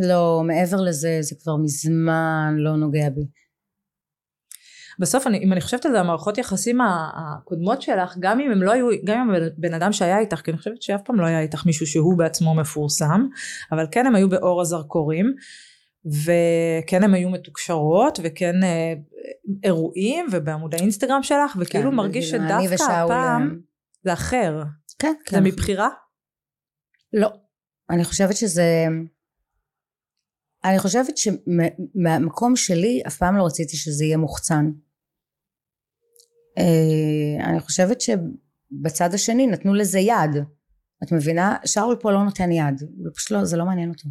לא, מעבר לזה, זה כבר מזמן לא נוגע בי. בסוף אני, אם אני חושבת על זה המערכות יחסים הקודמות שלך גם אם הם לא היו גם אם בן אדם שהיה איתך כי אני חושבת שאף פעם לא היה איתך מישהו שהוא בעצמו מפורסם אבל כן הם היו באור הזרקורים וכן הם היו מתוקשרות וכן אה, אירועים ובעמוד האינסטגרם שלך וכאילו כן, מרגיש שדווקא הפעם. זה אחר כן, כן. זה מבחירה? לא אני חושבת שזה אני חושבת שמהמקום שלי אף פעם לא רציתי שזה יהיה מוחצן. אה, אני חושבת שבצד השני נתנו לזה יד. את מבינה? שאול פה לא נותן יד. זה פשוט לא, זה לא מעניין אותו.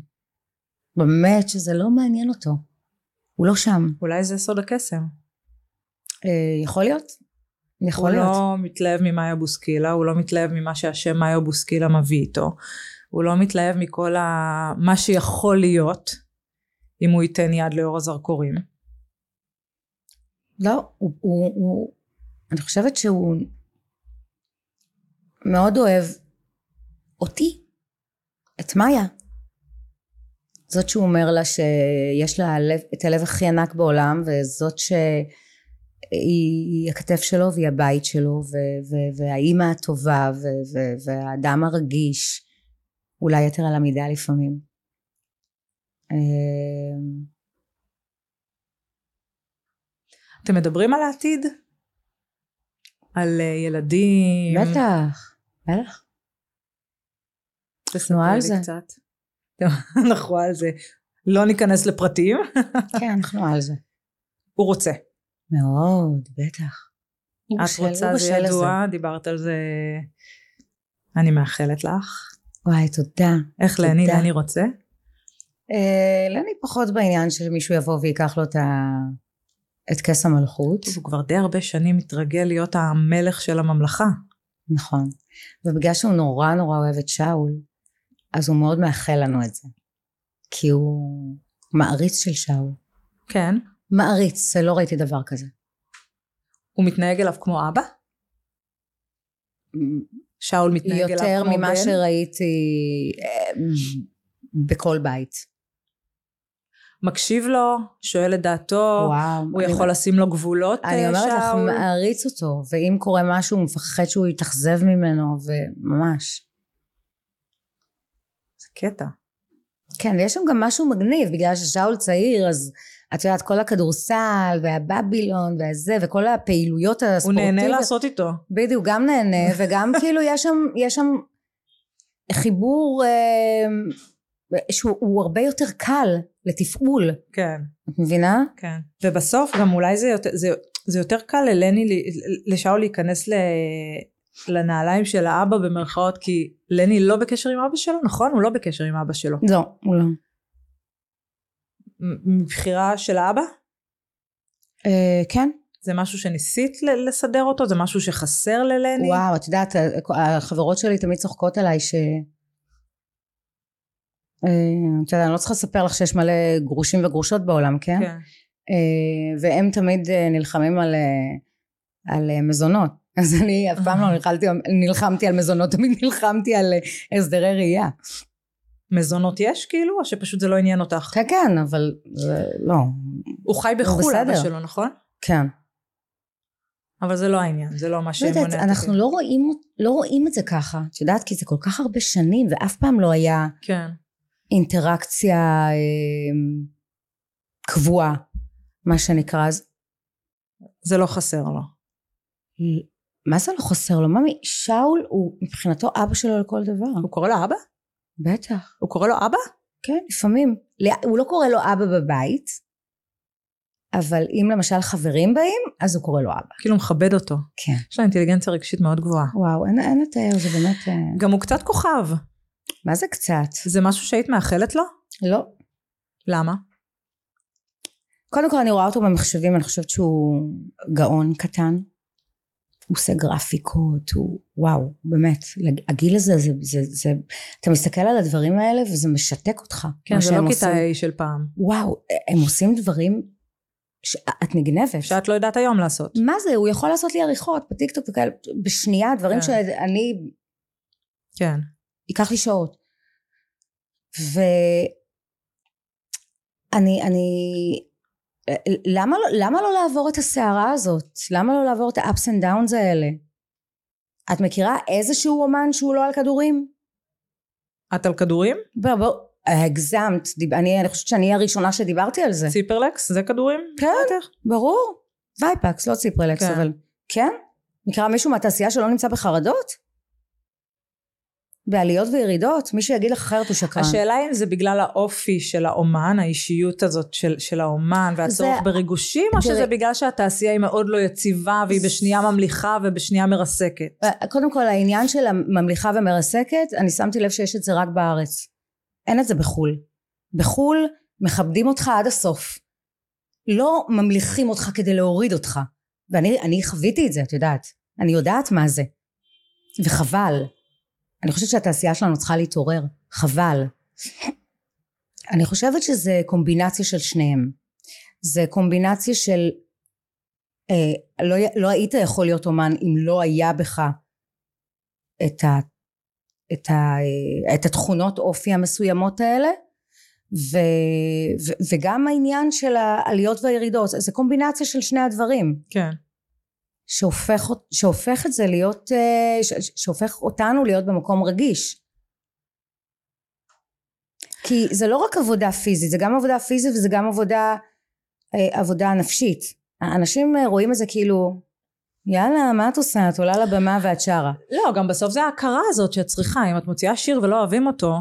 באמת שזה לא מעניין אותו. הוא לא שם. אולי זה סוד הקסם. אה, יכול להיות. יכול הוא להיות. לא מתלהב ממאיה בוסקילה הוא לא מתלהב ממה שהשם מאיה בוסקילה מביא איתו. הוא לא מתלהב מכל ה... מה שיכול להיות אם הוא ייתן יד לאור הזרקורים לא הוא, הוא, הוא אני חושבת שהוא מאוד אוהב אותי, את מאיה. זאת שהוא אומר לה שיש לה לב, את הלב הכי ענק בעולם וזאת שהיא הכתף שלו והיא הבית שלו ו- ו- והאימא הטובה ו- ו- והאדם הרגיש אולי יותר על המידה לפעמים. אמ, אתם מדברים על העתיד? על אה, ילדים. בטח, בטח. אנחנו על זה. קצת. אנחנו על זה. לא ניכנס לפרטים. כן, אנחנו על זה. הוא רוצה. מאוד, בטח. את רוצה, זה ידוע, דיברת על זה. אני מאחלת לך. וואי, תודה. איך לני, לני רוצה? אה, לני פחות בעניין שמישהו יבוא ויקח לו את ה... את כס המלכות. הוא כבר די הרבה שנים מתרגל להיות המלך של הממלכה. נכון. ובגלל שהוא נורא נורא אוהב את שאול, אז הוא מאוד מאחל לנו את זה. כי הוא מעריץ של שאול. כן. מעריץ, לא ראיתי דבר כזה. הוא מתנהג אליו כמו אבא? שאול מתנהג אליו כמו בן? יותר ממה שראיתי אה, בכל בית. מקשיב לו, שואל את דעתו, וואו, הוא יכול אני... לשים לו גבולות אני אה, אומרת לך, מעריץ אותו, ואם קורה משהו הוא מפחד שהוא יתאכזב ממנו, וממש. זה קטע. כן, ויש שם גם משהו מגניב, בגלל ששאול צעיר, אז את יודעת, כל הכדורסל, והבבילון, והזה, וכל הפעילויות הספורטיביות. הוא נהנה לעשות איתו. בדיוק, גם נהנה, וגם כאילו יש שם, יש שם חיבור... אה, שהוא הרבה יותר קל לתפעול. כן. את מבינה? כן. ובסוף גם אולי זה יותר, זה, זה יותר קל ללני, לשאול להיכנס ל, לנעליים של האבא במרכאות, כי לני לא בקשר עם אבא שלו, נכון? הוא לא בקשר עם אבא שלו. לא, הוא לא. מבחירה של האבא? אה, כן. זה משהו שניסית לסדר אותו? זה משהו שחסר ללני? וואו, את יודעת, החברות שלי תמיד צוחקות עליי ש... אה, את יודעת, אני לא צריכה לספר לך שיש מלא גרושים וגרושות בעולם, כן? כן. אה, והם תמיד אה, נלחמים על, על מזונות. אז אני אף פעם לא נלחמתי, נלחמתי על מזונות, תמיד נלחמתי על הסדרי ראייה. מזונות יש כאילו, או שפשוט זה לא עניין אותך? כן, כן, אבל זה לא. הוא חי בחו"ל אבא שלו, נכון? כן. אבל זה לא העניין, זה לא מה שמונע את זה. אנחנו לא רואים, לא רואים את זה ככה, את יודעת, כי זה כל כך הרבה שנים, ואף פעם לא היה... כן. אינטראקציה אה, קבועה, מה שנקרא. זה לא חסר לו. מה זה לא חסר לו? ממי, שאול הוא מבחינתו אבא שלו לכל דבר. הוא קורא לו אבא? בטח. הוא קורא לו אבא? כן, לפעמים. הוא לא קורא לו אבא בבית, אבל אם למשל חברים באים, אז הוא קורא לו אבא. כאילו מכבד אותו. כן. יש לו אינטליגנציה רגשית מאוד גבוהה. וואו, אין, אין לתאר, זה באמת... אה, גם הוא קצת כוכב. מה זה קצת? זה משהו שהיית מאחלת לו? לא. למה? קודם כל אני רואה אותו במחשבים, אני חושבת שהוא גאון קטן. הוא עושה גרפיקות, הוא וואו, באמת, הגיל הזה, זה, זה, זה, אתה מסתכל על הדברים האלה וזה משתק אותך. כן, זה לא כיתה A של פעם. וואו, הם עושים דברים שאת נגנבת. שאת לא יודעת היום לעשות. מה זה, הוא יכול לעשות לי עריכות בטיקטוק וכאלה, בשנייה, דברים כן. שאני... כן. ייקח לי שעות. ואני, אני, למה, למה לא לעבור את הסערה הזאת? למה לא לעבור את ה-ups and downs האלה? את מכירה איזשהו אומן שהוא לא על כדורים? את על כדורים? בוא, הגזמת, אני, אני חושבת שאני הראשונה שדיברתי על זה. ציפרלקס זה כדורים? כן, בטח. ברור. וייפקס, לא ציפרלקס, כן. אבל... כן? מכירה מישהו מהתעשייה שלא נמצא בחרדות? בעליות וירידות, מי שיגיד לך אחרת הוא שקרן. השאלה אם זה בגלל האופי של האומן, האישיות הזאת של, של האומן והצורך זה... בריגושים, או שזה בגלל שהתעשייה היא מאוד לא יציבה והיא בשנייה ממליכה ובשנייה מרסקת? אה, קודם כל העניין של הממליכה ומרסקת, אני שמתי לב שיש את זה רק בארץ. אין את זה בחו"ל. בחו"ל מכבדים אותך עד הסוף. לא ממליכים אותך כדי להוריד אותך. ואני חוויתי את זה, את יודעת. אני יודעת מה זה. וחבל. אני חושבת שהתעשייה שלנו צריכה להתעורר, חבל. אני חושבת שזה קומבינציה של שניהם. זה קומבינציה של אה, לא, לא היית יכול להיות אומן אם לא היה בך את, ה, את, ה, אה, את התכונות אופי המסוימות האלה ו, ו, וגם העניין של העליות והירידות זה קומבינציה של שני הדברים. כן. שהופך, שהופך את זה להיות, אה, שהופך אותנו להיות במקום רגיש. כי זה לא רק עבודה פיזית, זה גם עבודה פיזית וזה גם עבודה, אה, עבודה נפשית. אנשים אה, רואים את זה כאילו, יאללה, מה את עושה? את עולה לבמה ואת שרה. לא, גם בסוף זה ההכרה הזאת שאת צריכה. אם את מוציאה שיר ולא אוהבים אותו,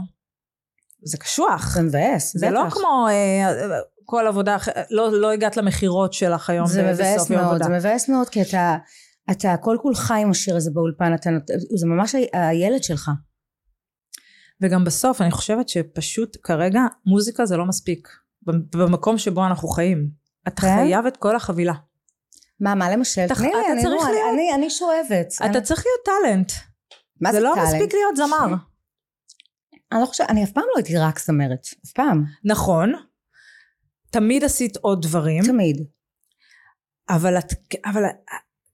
זה קשוח. זה מבאס, בטח. זה לא כמו אה, כל עבודה, לא, לא הגעת למכירות שלך היום זה מבאס מאוד. זה מבאס מאוד כי אתה, אתה כל כולך עם השיר הזה באולפן, אתה, זה ממש הילד שלך. וגם בסוף אני חושבת שפשוט כרגע מוזיקה זה לא מספיק. במקום שבו אנחנו חיים. את כן? חייב את כל החבילה. מה, מה למשל? תח... אתה אני צריך לא, להיות... אני, אני שואבת. אתה אני... צריך להיות טאלנט. מה זה, זה לא טאלנט? מספיק להיות זמר. אני לא חושבת, אני אף פעם לא הייתי רק זמרת. אף פעם. נכון. תמיד עשית עוד דברים. תמיד. אבל את, אבל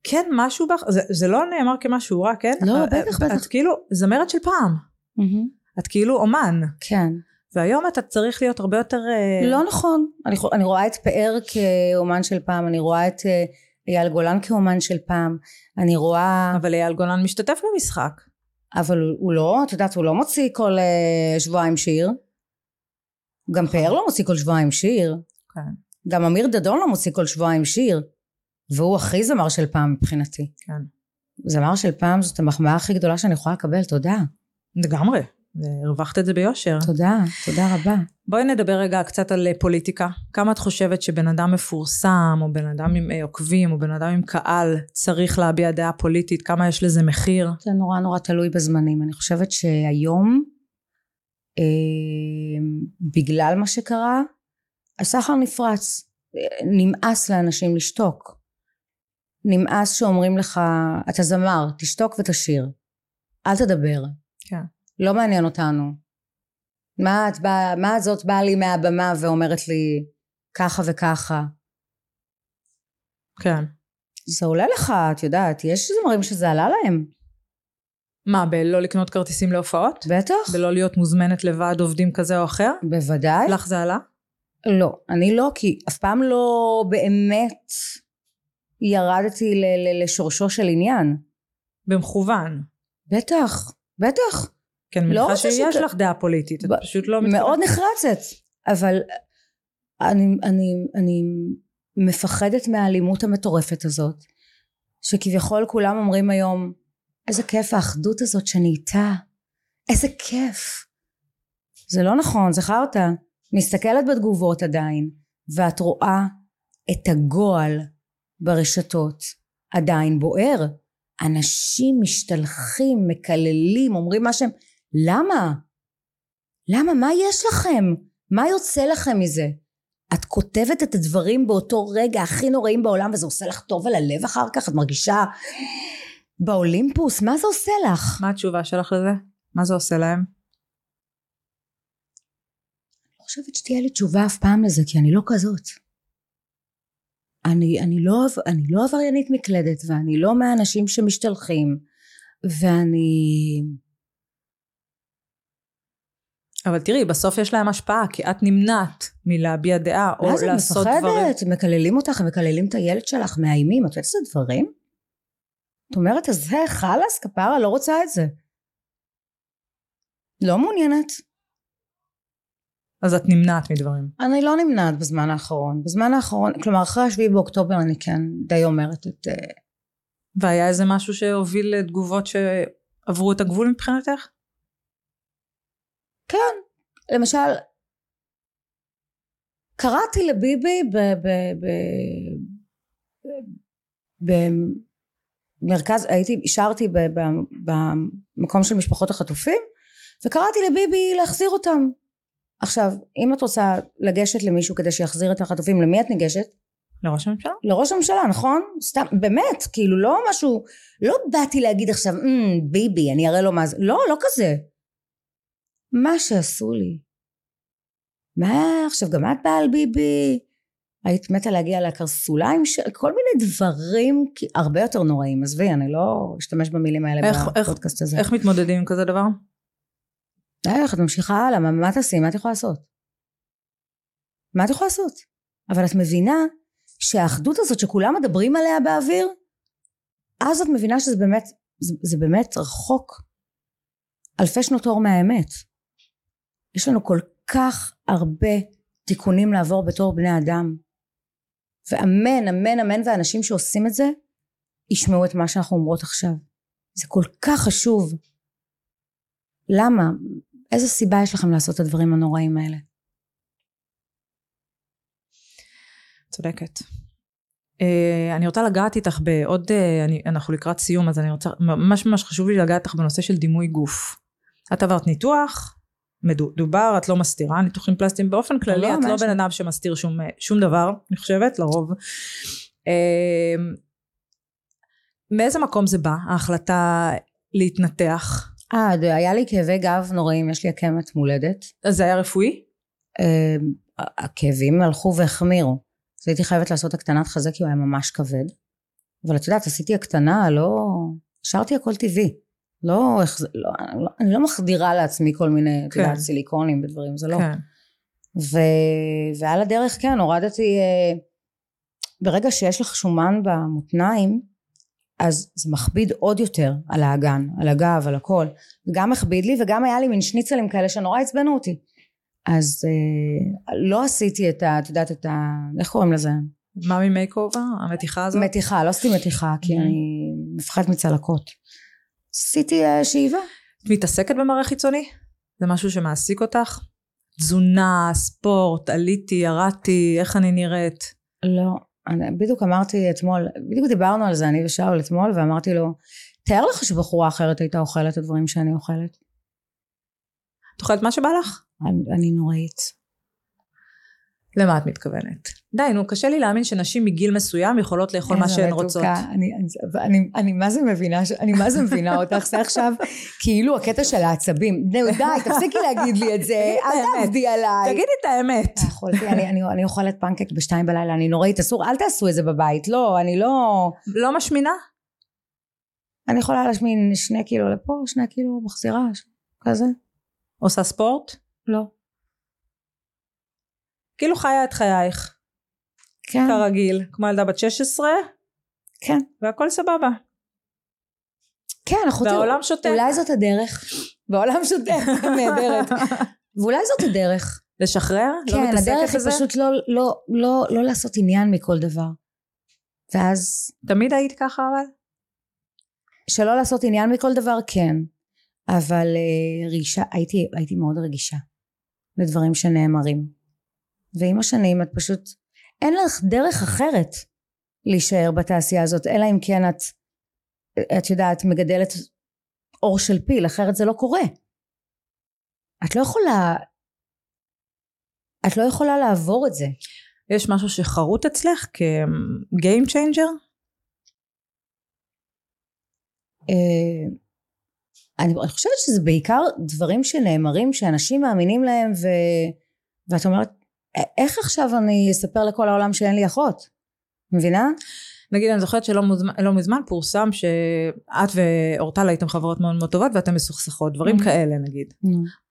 כן משהו בך, זה, זה לא נאמר כמשהו רע, כן? לא, בטח, בטח. את כאילו זמרת של פעם. Mm-hmm. את כאילו אומן. כן. והיום אתה צריך להיות הרבה יותר... אה, לא נכון. אני, אני רואה את פאר כאומן של פעם, אני רואה את אה, אייל גולן כאומן של פעם, אני רואה... אבל אייל גולן משתתף במשחק. אבל הוא לא, את יודעת, הוא לא מוציא כל uh, שבועיים שיר. גם. פאר לא מוציא כל שבועיים שיר. כן. גם אמיר דדון לא מוציא כל שבועיים שיר. והוא הכי זמר של פעם מבחינתי. כן. זמר של פעם זאת המחמאה הכי גדולה שאני יכולה לקבל, תודה. לגמרי. הרווחת את זה ביושר. תודה, תודה רבה. בואי נדבר רגע קצת על פוליטיקה. כמה את חושבת שבן אדם מפורסם, או בן אדם עם אה, עוקבים, או בן אדם עם קהל, צריך להביע דעה פוליטית? כמה יש לזה מחיר? זה נורא נורא תלוי בזמנים. אני חושבת שהיום, אה, בגלל מה שקרה, הסחר נפרץ. נמאס לאנשים לשתוק. נמאס שאומרים לך, אתה זמר, תשתוק ותשיר. אל תדבר. כן. לא מעניין אותנו. מה את באה, מה זאת באה לי מהבמה ואומרת לי ככה וככה? כן. זה עולה לך, את יודעת, יש זמרים שזה עלה להם. מה, בלא לקנות כרטיסים להופעות? בטח. בלא להיות מוזמנת לוועד עובדים כזה או אחר? בוודאי. לך זה עלה? לא, אני לא, כי אף פעם לא באמת ירדתי לשורשו של עניין. במכוון. בטח, בטח. כן, מניחה לא שיש לך דעה פוליטית, את ב... פשוט לא מתכוונת. מאוד נחרצת, אבל אני, אני, אני מפחדת מהאלימות המטורפת הזאת, שכביכול כולם אומרים היום, איזה כיף האחדות הזאת שאני איתה, איזה כיף. זה לא נכון, זה חרטא. מסתכלת בתגובות עדיין, ואת רואה את הגועל ברשתות עדיין בוער. אנשים משתלחים, מקללים, אומרים מה שהם... למה? למה? מה יש לכם? מה יוצא לכם מזה? את כותבת את הדברים באותו רגע הכי נוראים בעולם וזה עושה לך טוב על הלב אחר כך את מרגישה באולימפוס מה זה עושה לך? מה התשובה שלך לזה? מה זה עושה להם? חושבת שתהיה לי תשובה אף פעם לזה כי אני לא כזאת אני, אני, לא, אני לא עבריינית מקלדת ואני לא מהאנשים שמשתלחים ואני אבל תראי, בסוף יש להם השפעה, כי את נמנעת מלהביע דעה או את לעשות דברים. מפחדת, מקללים אותך, מקללים את הילד שלך, מאיימים, את יודעת איזה דברים? את אומרת, אז זה חלאס, כפרה, לא רוצה את זה. לא מעוניינת. אז את נמנעת מדברים. אני לא נמנעת בזמן האחרון. בזמן האחרון, כלומר, אחרי השביעי באוקטובר אני כן די אומרת את... אה, והיה איזה משהו שהוביל לתגובות שעברו את הגבול מבחינתך? כן, למשל, קראתי לביבי ב... ב, ב, ב במרכז, הייתי, שרתי ב, ב, במקום של משפחות החטופים, וקראתי לביבי להחזיר אותם. עכשיו, אם את רוצה לגשת למישהו כדי שיחזיר את החטופים, למי את ניגשת? לראש הממשלה? לראש הממשלה, נכון? סתם, באמת, כאילו לא משהו, לא באתי להגיד עכשיו, mm, ביבי, אני אראה לו מה זה, לא, לא כזה. מה שעשו לי. מה עכשיו גם את באה על ביבי? היית מתה להגיע לקרסוליים של כל מיני דברים הרבה יותר נוראים עזבי אני לא אשתמש במילים האלה איך, בפודקאסט הזה. איך מתמודדים עם כזה דבר? איך את ממשיכה הלאה מה, מה תעשי מה את יכולה לעשות? מה את יכולה לעשות? אבל את מבינה שהאחדות הזאת שכולם מדברים עליה באוויר אז את מבינה שזה באמת זה, זה באמת רחוק אלפי שנות אור מהאמת יש לנו כל כך הרבה תיקונים לעבור בתור בני אדם ואמן אמן אמן ואנשים שעושים את זה ישמעו את מה שאנחנו אומרות עכשיו זה כל כך חשוב למה? איזה סיבה יש לכם לעשות את הדברים הנוראים האלה? צודקת. Uh, אני רוצה לגעת איתך בעוד, uh, אני, אנחנו לקראת סיום אז אני רוצה, ממש ממש חשוב לי לגעת איתך בנושא של דימוי גוף. את עברת ניתוח, מדובר, את לא מסתירה ניתוחים פלסטיים באופן כללי, לא, את לא בן אדם שמסתיר שום, שום דבר, אני חושבת, לרוב. אמ, מאיזה מקום זה בא, ההחלטה להתנתח? אה, היה לי כאבי גב נוראים, יש לי עקמת מולדת. אז זה היה רפואי? אמ, הכאבים הלכו והחמירו. אז הייתי חייבת לעשות הקטנת חזה כי הוא היה ממש כבד. אבל את יודעת, עשיתי הקטנה, לא... השארתי הכל טבעי. לא, לא, לא, אני לא מחדירה לעצמי כל מיני, את כן. יודעת, סיליקונים ודברים, זה לא. כן. ו, ועל הדרך, כן, הורדתי, אה, ברגע שיש לך שומן במותניים, אז זה מכביד עוד יותר על האגן, על הגב, על הכל. גם הכביד לי וגם היה לי מין שניצלים כאלה שנורא עצבנו אותי. אז אה, לא עשיתי את ה... את יודעת את ה... איך קוראים לזה? מאמי מייק אובר? המתיחה הזאת? מתיחה, לא עשיתי מתיחה כי mm-hmm. אני מפחדת מצלקות. עשיתי אה, שאיבה. את מתעסקת במראה חיצוני? זה משהו שמעסיק אותך? תזונה, ספורט, עליתי, ירדתי, איך אני נראית? לא. אני, בדיוק אמרתי אתמול, בדיוק דיברנו על זה אני ושאול אתמול ואמרתי לו תאר לך שבחורה אחרת הייתה אוכלת את הדברים שאני אוכלת. את אוכלת מה שבא לך? אני, אני נוראית. למה את מתכוונת? די, נו, קשה לי להאמין שנשים מגיל מסוים יכולות לאכול מה שהן רוצות. אני, אני, אני, אני מה זה מבינה, אני מה זה מבינה אותך, זה עכשיו כאילו הקטע של העצבים. די, די, תפסיקי להגיד לי את זה, אל תעבדי עליי. תגידי את האמת. יכולתי, אני, אני, אני אוכלת פנקק בשתיים בלילה, אני נוראית, אסור, אל תעשו את זה בבית, לא, אני לא... לא משמינה? אני יכולה להשמין שני קילו לפה, שני קילו מחזירה, כזה. עושה ספורט? לא. כאילו חיה את חייך. כן. כרגיל, כמו ילדה בת 16. כן. והכל סבבה. כן, אחותי. והעולם שותק. אולי זאת הדרך. והעולם שותק, נהדרת. ואולי זאת הדרך. לשחרר? לא כן, לא הדרך היא פשוט לא, לא, לא, לא לעשות עניין מכל דבר. ואז... תמיד היית ככה אבל? שלא לעשות עניין מכל דבר, כן. אבל uh, רישה, הייתי, הייתי מאוד רגישה לדברים שנאמרים. ועם השנים את פשוט אין לך דרך אחרת להישאר בתעשייה הזאת אלא אם כן את את יודעת מגדלת אור של פיל אחרת זה לא קורה את לא יכולה את לא יכולה לעבור את זה יש משהו שחרוט אצלך כ-game changer? אה, אני, אני חושבת שזה בעיקר דברים שנאמרים שאנשים מאמינים להם ו, ואת אומרת איך עכשיו אני אספר לכל העולם שאין לי אחות מבינה? נגיד אני זוכרת שלא מוזמן, לא מזמן פורסם שאת ואורטל הייתם חברות מאוד מאוד טובות ואתן מסוכסכות דברים mm-hmm. כאלה נגיד mm-hmm.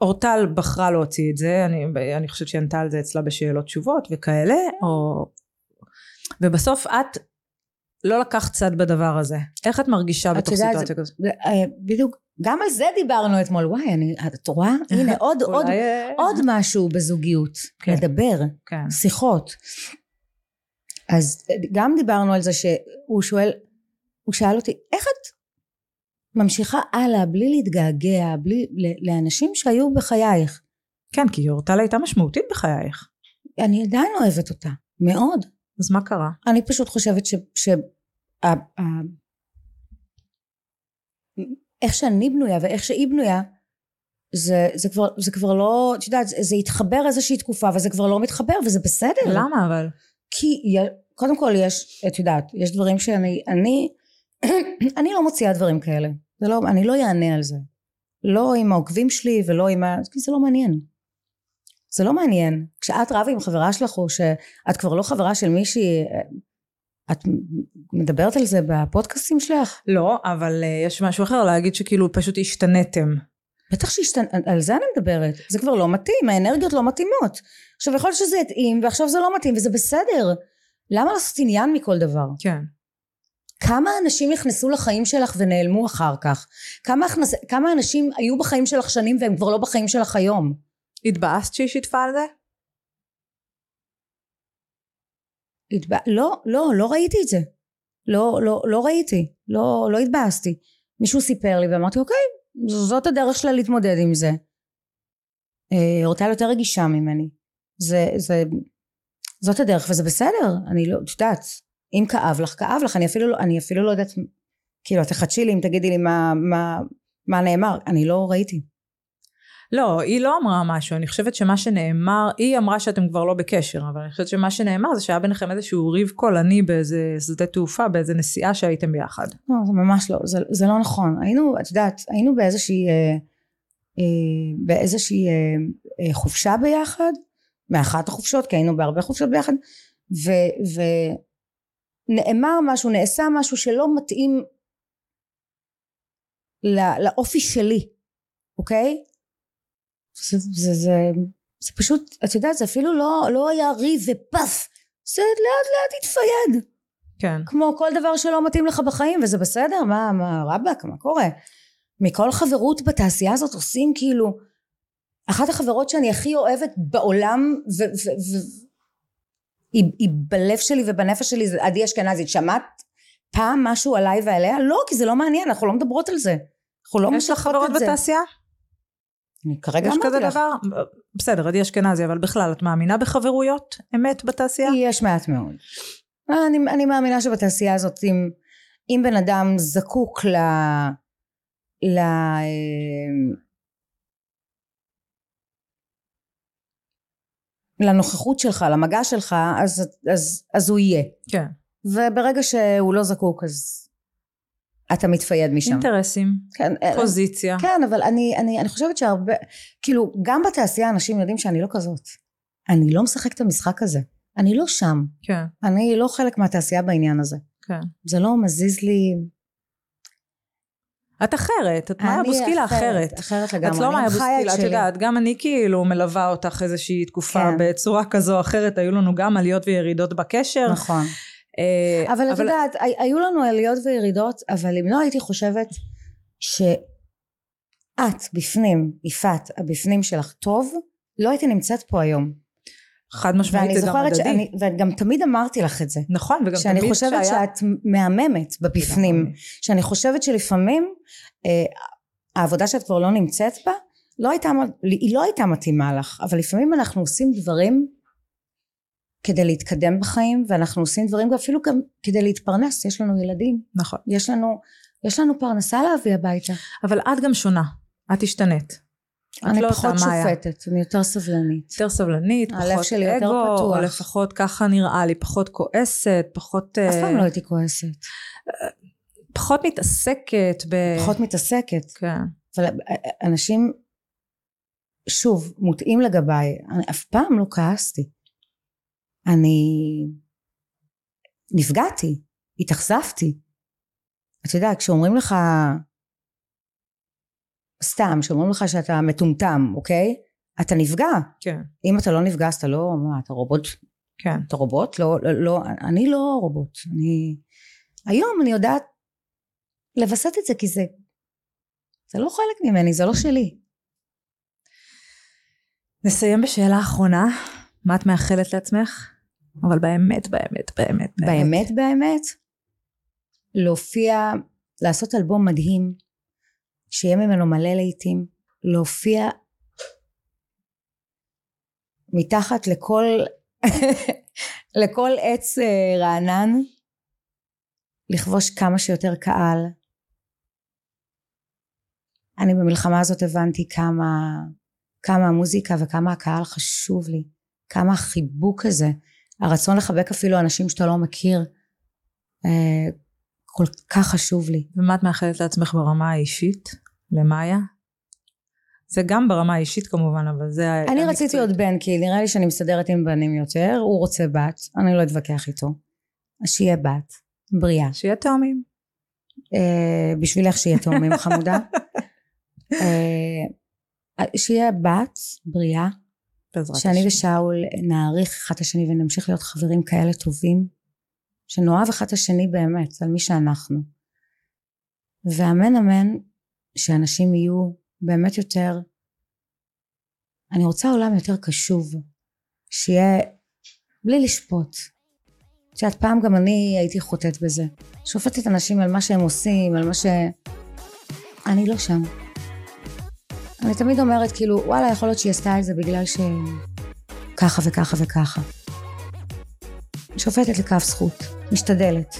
אורטל בחרה להוציא את זה אני, אני חושבת שהיא ענתה על זה אצלה בשאלות תשובות וכאלה או ובסוף את לא לקחת צד בדבר הזה איך את מרגישה בתוך סיטואציה כזאת? אה, בדיוק גם על זה דיברנו אתמול. וואי אני את רואה? הנה עוד עוד אה, עוד משהו בזוגיות. כן. לדבר. כן. שיחות. אז גם דיברנו על זה שהוא שואל הוא שאל אותי איך את ממשיכה הלאה בלי להתגעגע בלי לאנשים שהיו בחייך? כן כי אורטל הייתה משמעותית בחייך. אני עדיין אוהבת אותה מאוד. אז מה קרה? אני פשוט חושבת ש... ש... איך שאני בנויה ואיך שהיא בנויה זה, זה, כבר, זה כבר לא, את יודעת, זה התחבר איזושהי תקופה וזה כבר לא מתחבר וזה בסדר. למה אבל? כי קודם כל יש, את יודעת, יש דברים שאני, אני, אני לא מוציאה דברים כאלה. זה לא, אני לא אענה על זה. לא עם העוקבים שלי ולא עם ה... כי זה לא מעניין. זה לא מעניין. כשאת רבה עם חברה שלך או שאת כבר לא חברה של מישהי, את מדברת על זה בפודקאסטים שלך? לא, אבל uh, יש משהו אחר להגיד שכאילו פשוט השתנתם. בטח שהשתנ... על זה אני מדברת. זה כבר לא מתאים, האנרגיות לא מתאימות. עכשיו יכול להיות שזה יתאים ועכשיו זה לא מתאים וזה בסדר. למה לעשות עניין מכל דבר? כן. כמה אנשים נכנסו לחיים שלך ונעלמו אחר כך? כמה, הכנס... כמה אנשים היו בחיים שלך שנים והם כבר לא בחיים שלך היום? התבאסת שהיא שיתפה על זה? התבא... לא, לא, לא ראיתי את זה. לא, לא, לא ראיתי. לא, לא התבאסתי. מישהו סיפר לי ואמרתי אוקיי, זאת הדרך שלה להתמודד עם זה. אה, אורטל יותר רגישה ממני. זה, זה, זאת הדרך וזה בסדר. אני לא, את יודעת, אם כאב לך, כאב לך. אני אפילו, לא, אני אפילו לא יודעת, כאילו, תחדשי לי אם תגידי לי מה, מה, מה נאמר. אני לא ראיתי. לא, היא לא אמרה משהו, אני חושבת שמה שנאמר, היא אמרה שאתם כבר לא בקשר, אבל אני חושבת שמה שנאמר זה שהיה ביניכם איזשהו ריב קולני באיזה שדה תעופה, באיזה נסיעה שהייתם ביחד. לא, זה ממש לא, זה, זה לא נכון. היינו, את יודעת, היינו באיזושהי, אה, אה, באיזושהי אה, אה, חופשה ביחד, מאחת החופשות, כי היינו בהרבה חופשות ביחד, ו, ונאמר משהו, נעשה משהו שלא מתאים לא, לאופי שלי, אוקיי? זה, זה, זה, זה פשוט, את יודעת, זה אפילו לא, לא היה ריב ופאף, זה לאט לאט התפייד. כן. כמו כל דבר שלא מתאים לך בחיים, וזה בסדר, מה, מה, רבאק, מה קורה? מכל חברות בתעשייה הזאת עושים כאילו, אחת החברות שאני הכי אוהבת בעולם, ו... ו, ו היא, היא בלב שלי ובנפש שלי זה עדי אשכנזית שמעת פעם משהו עליי ועליה? לא כי זה לא מעניין אנחנו לא מדברות על זה אנחנו לא יש לך חברות בתעשייה? אני כרגע אמרתי לך. יש כזה דבר? בסדר, עדי אשכנזי, אבל בכלל, את מאמינה בחברויות אמת בתעשייה? יש מעט מאוד. אני, אני מאמינה שבתעשייה הזאת, אם, אם בן אדם זקוק ל... ל... לנוכחות שלך, למגע שלך, אז, אז, אז הוא יהיה. כן. וברגע שהוא לא זקוק, אז אתה מתפייד משם. אינטרסים, כן, אה, פוזיציה. כן, אבל אני, אני, אני חושבת שהרבה, כאילו, גם בתעשייה אנשים יודעים שאני לא כזאת. אני לא משחקת את המשחק הזה. אני לא שם. כן. אני לא חלק מהתעשייה בעניין הזה. כן. זה לא מזיז לי... את אחרת, את מאיה בוסקילה אחרת. אחרת לגמרי. את לא מאיה בוסקילה, את יודעת, גם אני כאילו מלווה אותך איזושהי תקופה כן. בצורה כזו או אחרת, היו לנו גם עליות וירידות בקשר. נכון. אה, אבל את יודעת, היו לנו עליות וירידות, אבל אם לא הייתי חושבת שאת בפנים, יפעת, הבפנים שלך טוב, לא הייתי נמצאת פה היום. חד משמעית זה גם הדדי. שאני, וגם תמיד אמרתי לך את זה. נכון, וגם תמיד כשהיה... שאני חושבת שאת מהממת בבפנים. שאני חושבת שלפעמים אה, העבודה שאת כבר לא נמצאת בה, לא הייתה, היא לא הייתה מתאימה לך, אבל לפעמים אנחנו עושים דברים כדי להתקדם בחיים ואנחנו עושים דברים אפילו גם כדי להתפרנס יש לנו ילדים נכון יש לנו יש לנו פרנסה להביא הביתה אבל את גם שונה את השתנית אני לא פחות. שופטת, אני יותר סבלנית. יותר סבלנית, פחות שלי יותר אגו, פתוח. או לפחות ככה נראה לי, פחות כועסת, פחות, אף אה, פעם לא הייתי כועסת. פחות מתעסקת ב... פחות מתעסקת. כן. אבל אנשים, שוב, מוטעים לגביי. אני אף פעם לא כעסתי. אני נפגעתי, התאכזבתי. אתה יודע, כשאומרים לך, סתם, כשאומרים לך שאתה מטומטם, אוקיי? אתה נפגע. כן, אם אתה לא נפגע, אז אתה לא, מה, אתה רובוט? כן. אתה רובוט? לא, לא, לא, אני לא רובוט. אני... היום אני יודעת לווסת את זה, כי זה... זה לא חלק ממני, זה לא שלי. נסיים בשאלה אחרונה. מה את מאחלת לעצמך? אבל באמת, באמת, באמת, באמת. באמת, להופיע, לעשות אלבום מדהים, שיהיה ממנו מלא לעיתים, להופיע מתחת לכל, לכל עץ אה, רענן, לכבוש כמה שיותר קהל. אני במלחמה הזאת הבנתי כמה, כמה המוזיקה וכמה הקהל חשוב לי, כמה החיבוק הזה, הרצון לחבק אפילו אנשים שאתה לא מכיר, אה, כל כך חשוב לי. ומה את מאחלת לעצמך ברמה האישית? למאיה? זה גם ברמה האישית כמובן, אבל זה... אני המקצועית. רציתי עוד בן, כי נראה לי שאני מסתדרת עם בנים יותר, הוא רוצה בת, אני לא אתווכח איתו. אז שיהיה בת, בריאה. שיהיה תאומים. אה, בשבילך שיהיה תאומים חמודה. אה, שיהיה בת, בריאה, בעזרת שאני השם. ושאול נעריך אחד את השני ונמשיך להיות חברים כאלה טובים, שנאהב אחד את השני באמת, על מי שאנחנו. ואמן אמן שאנשים יהיו באמת יותר, אני רוצה עולם יותר קשוב, שיהיה בלי לשפוט. את יודעת, פעם גם אני הייתי חוטאת בזה. שופטת אנשים על מה שהם עושים, על מה ש... אני לא שם. אני תמיד אומרת, כאילו, וואלה, יכול להיות שהיא עשתה את זה בגלל ש... ככה וככה וככה. שופטת לכף זכות, משתדלת.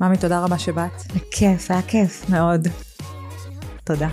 ממי, תודה רבה שבאת. בכיף, היה כיף. מאוד. תודה.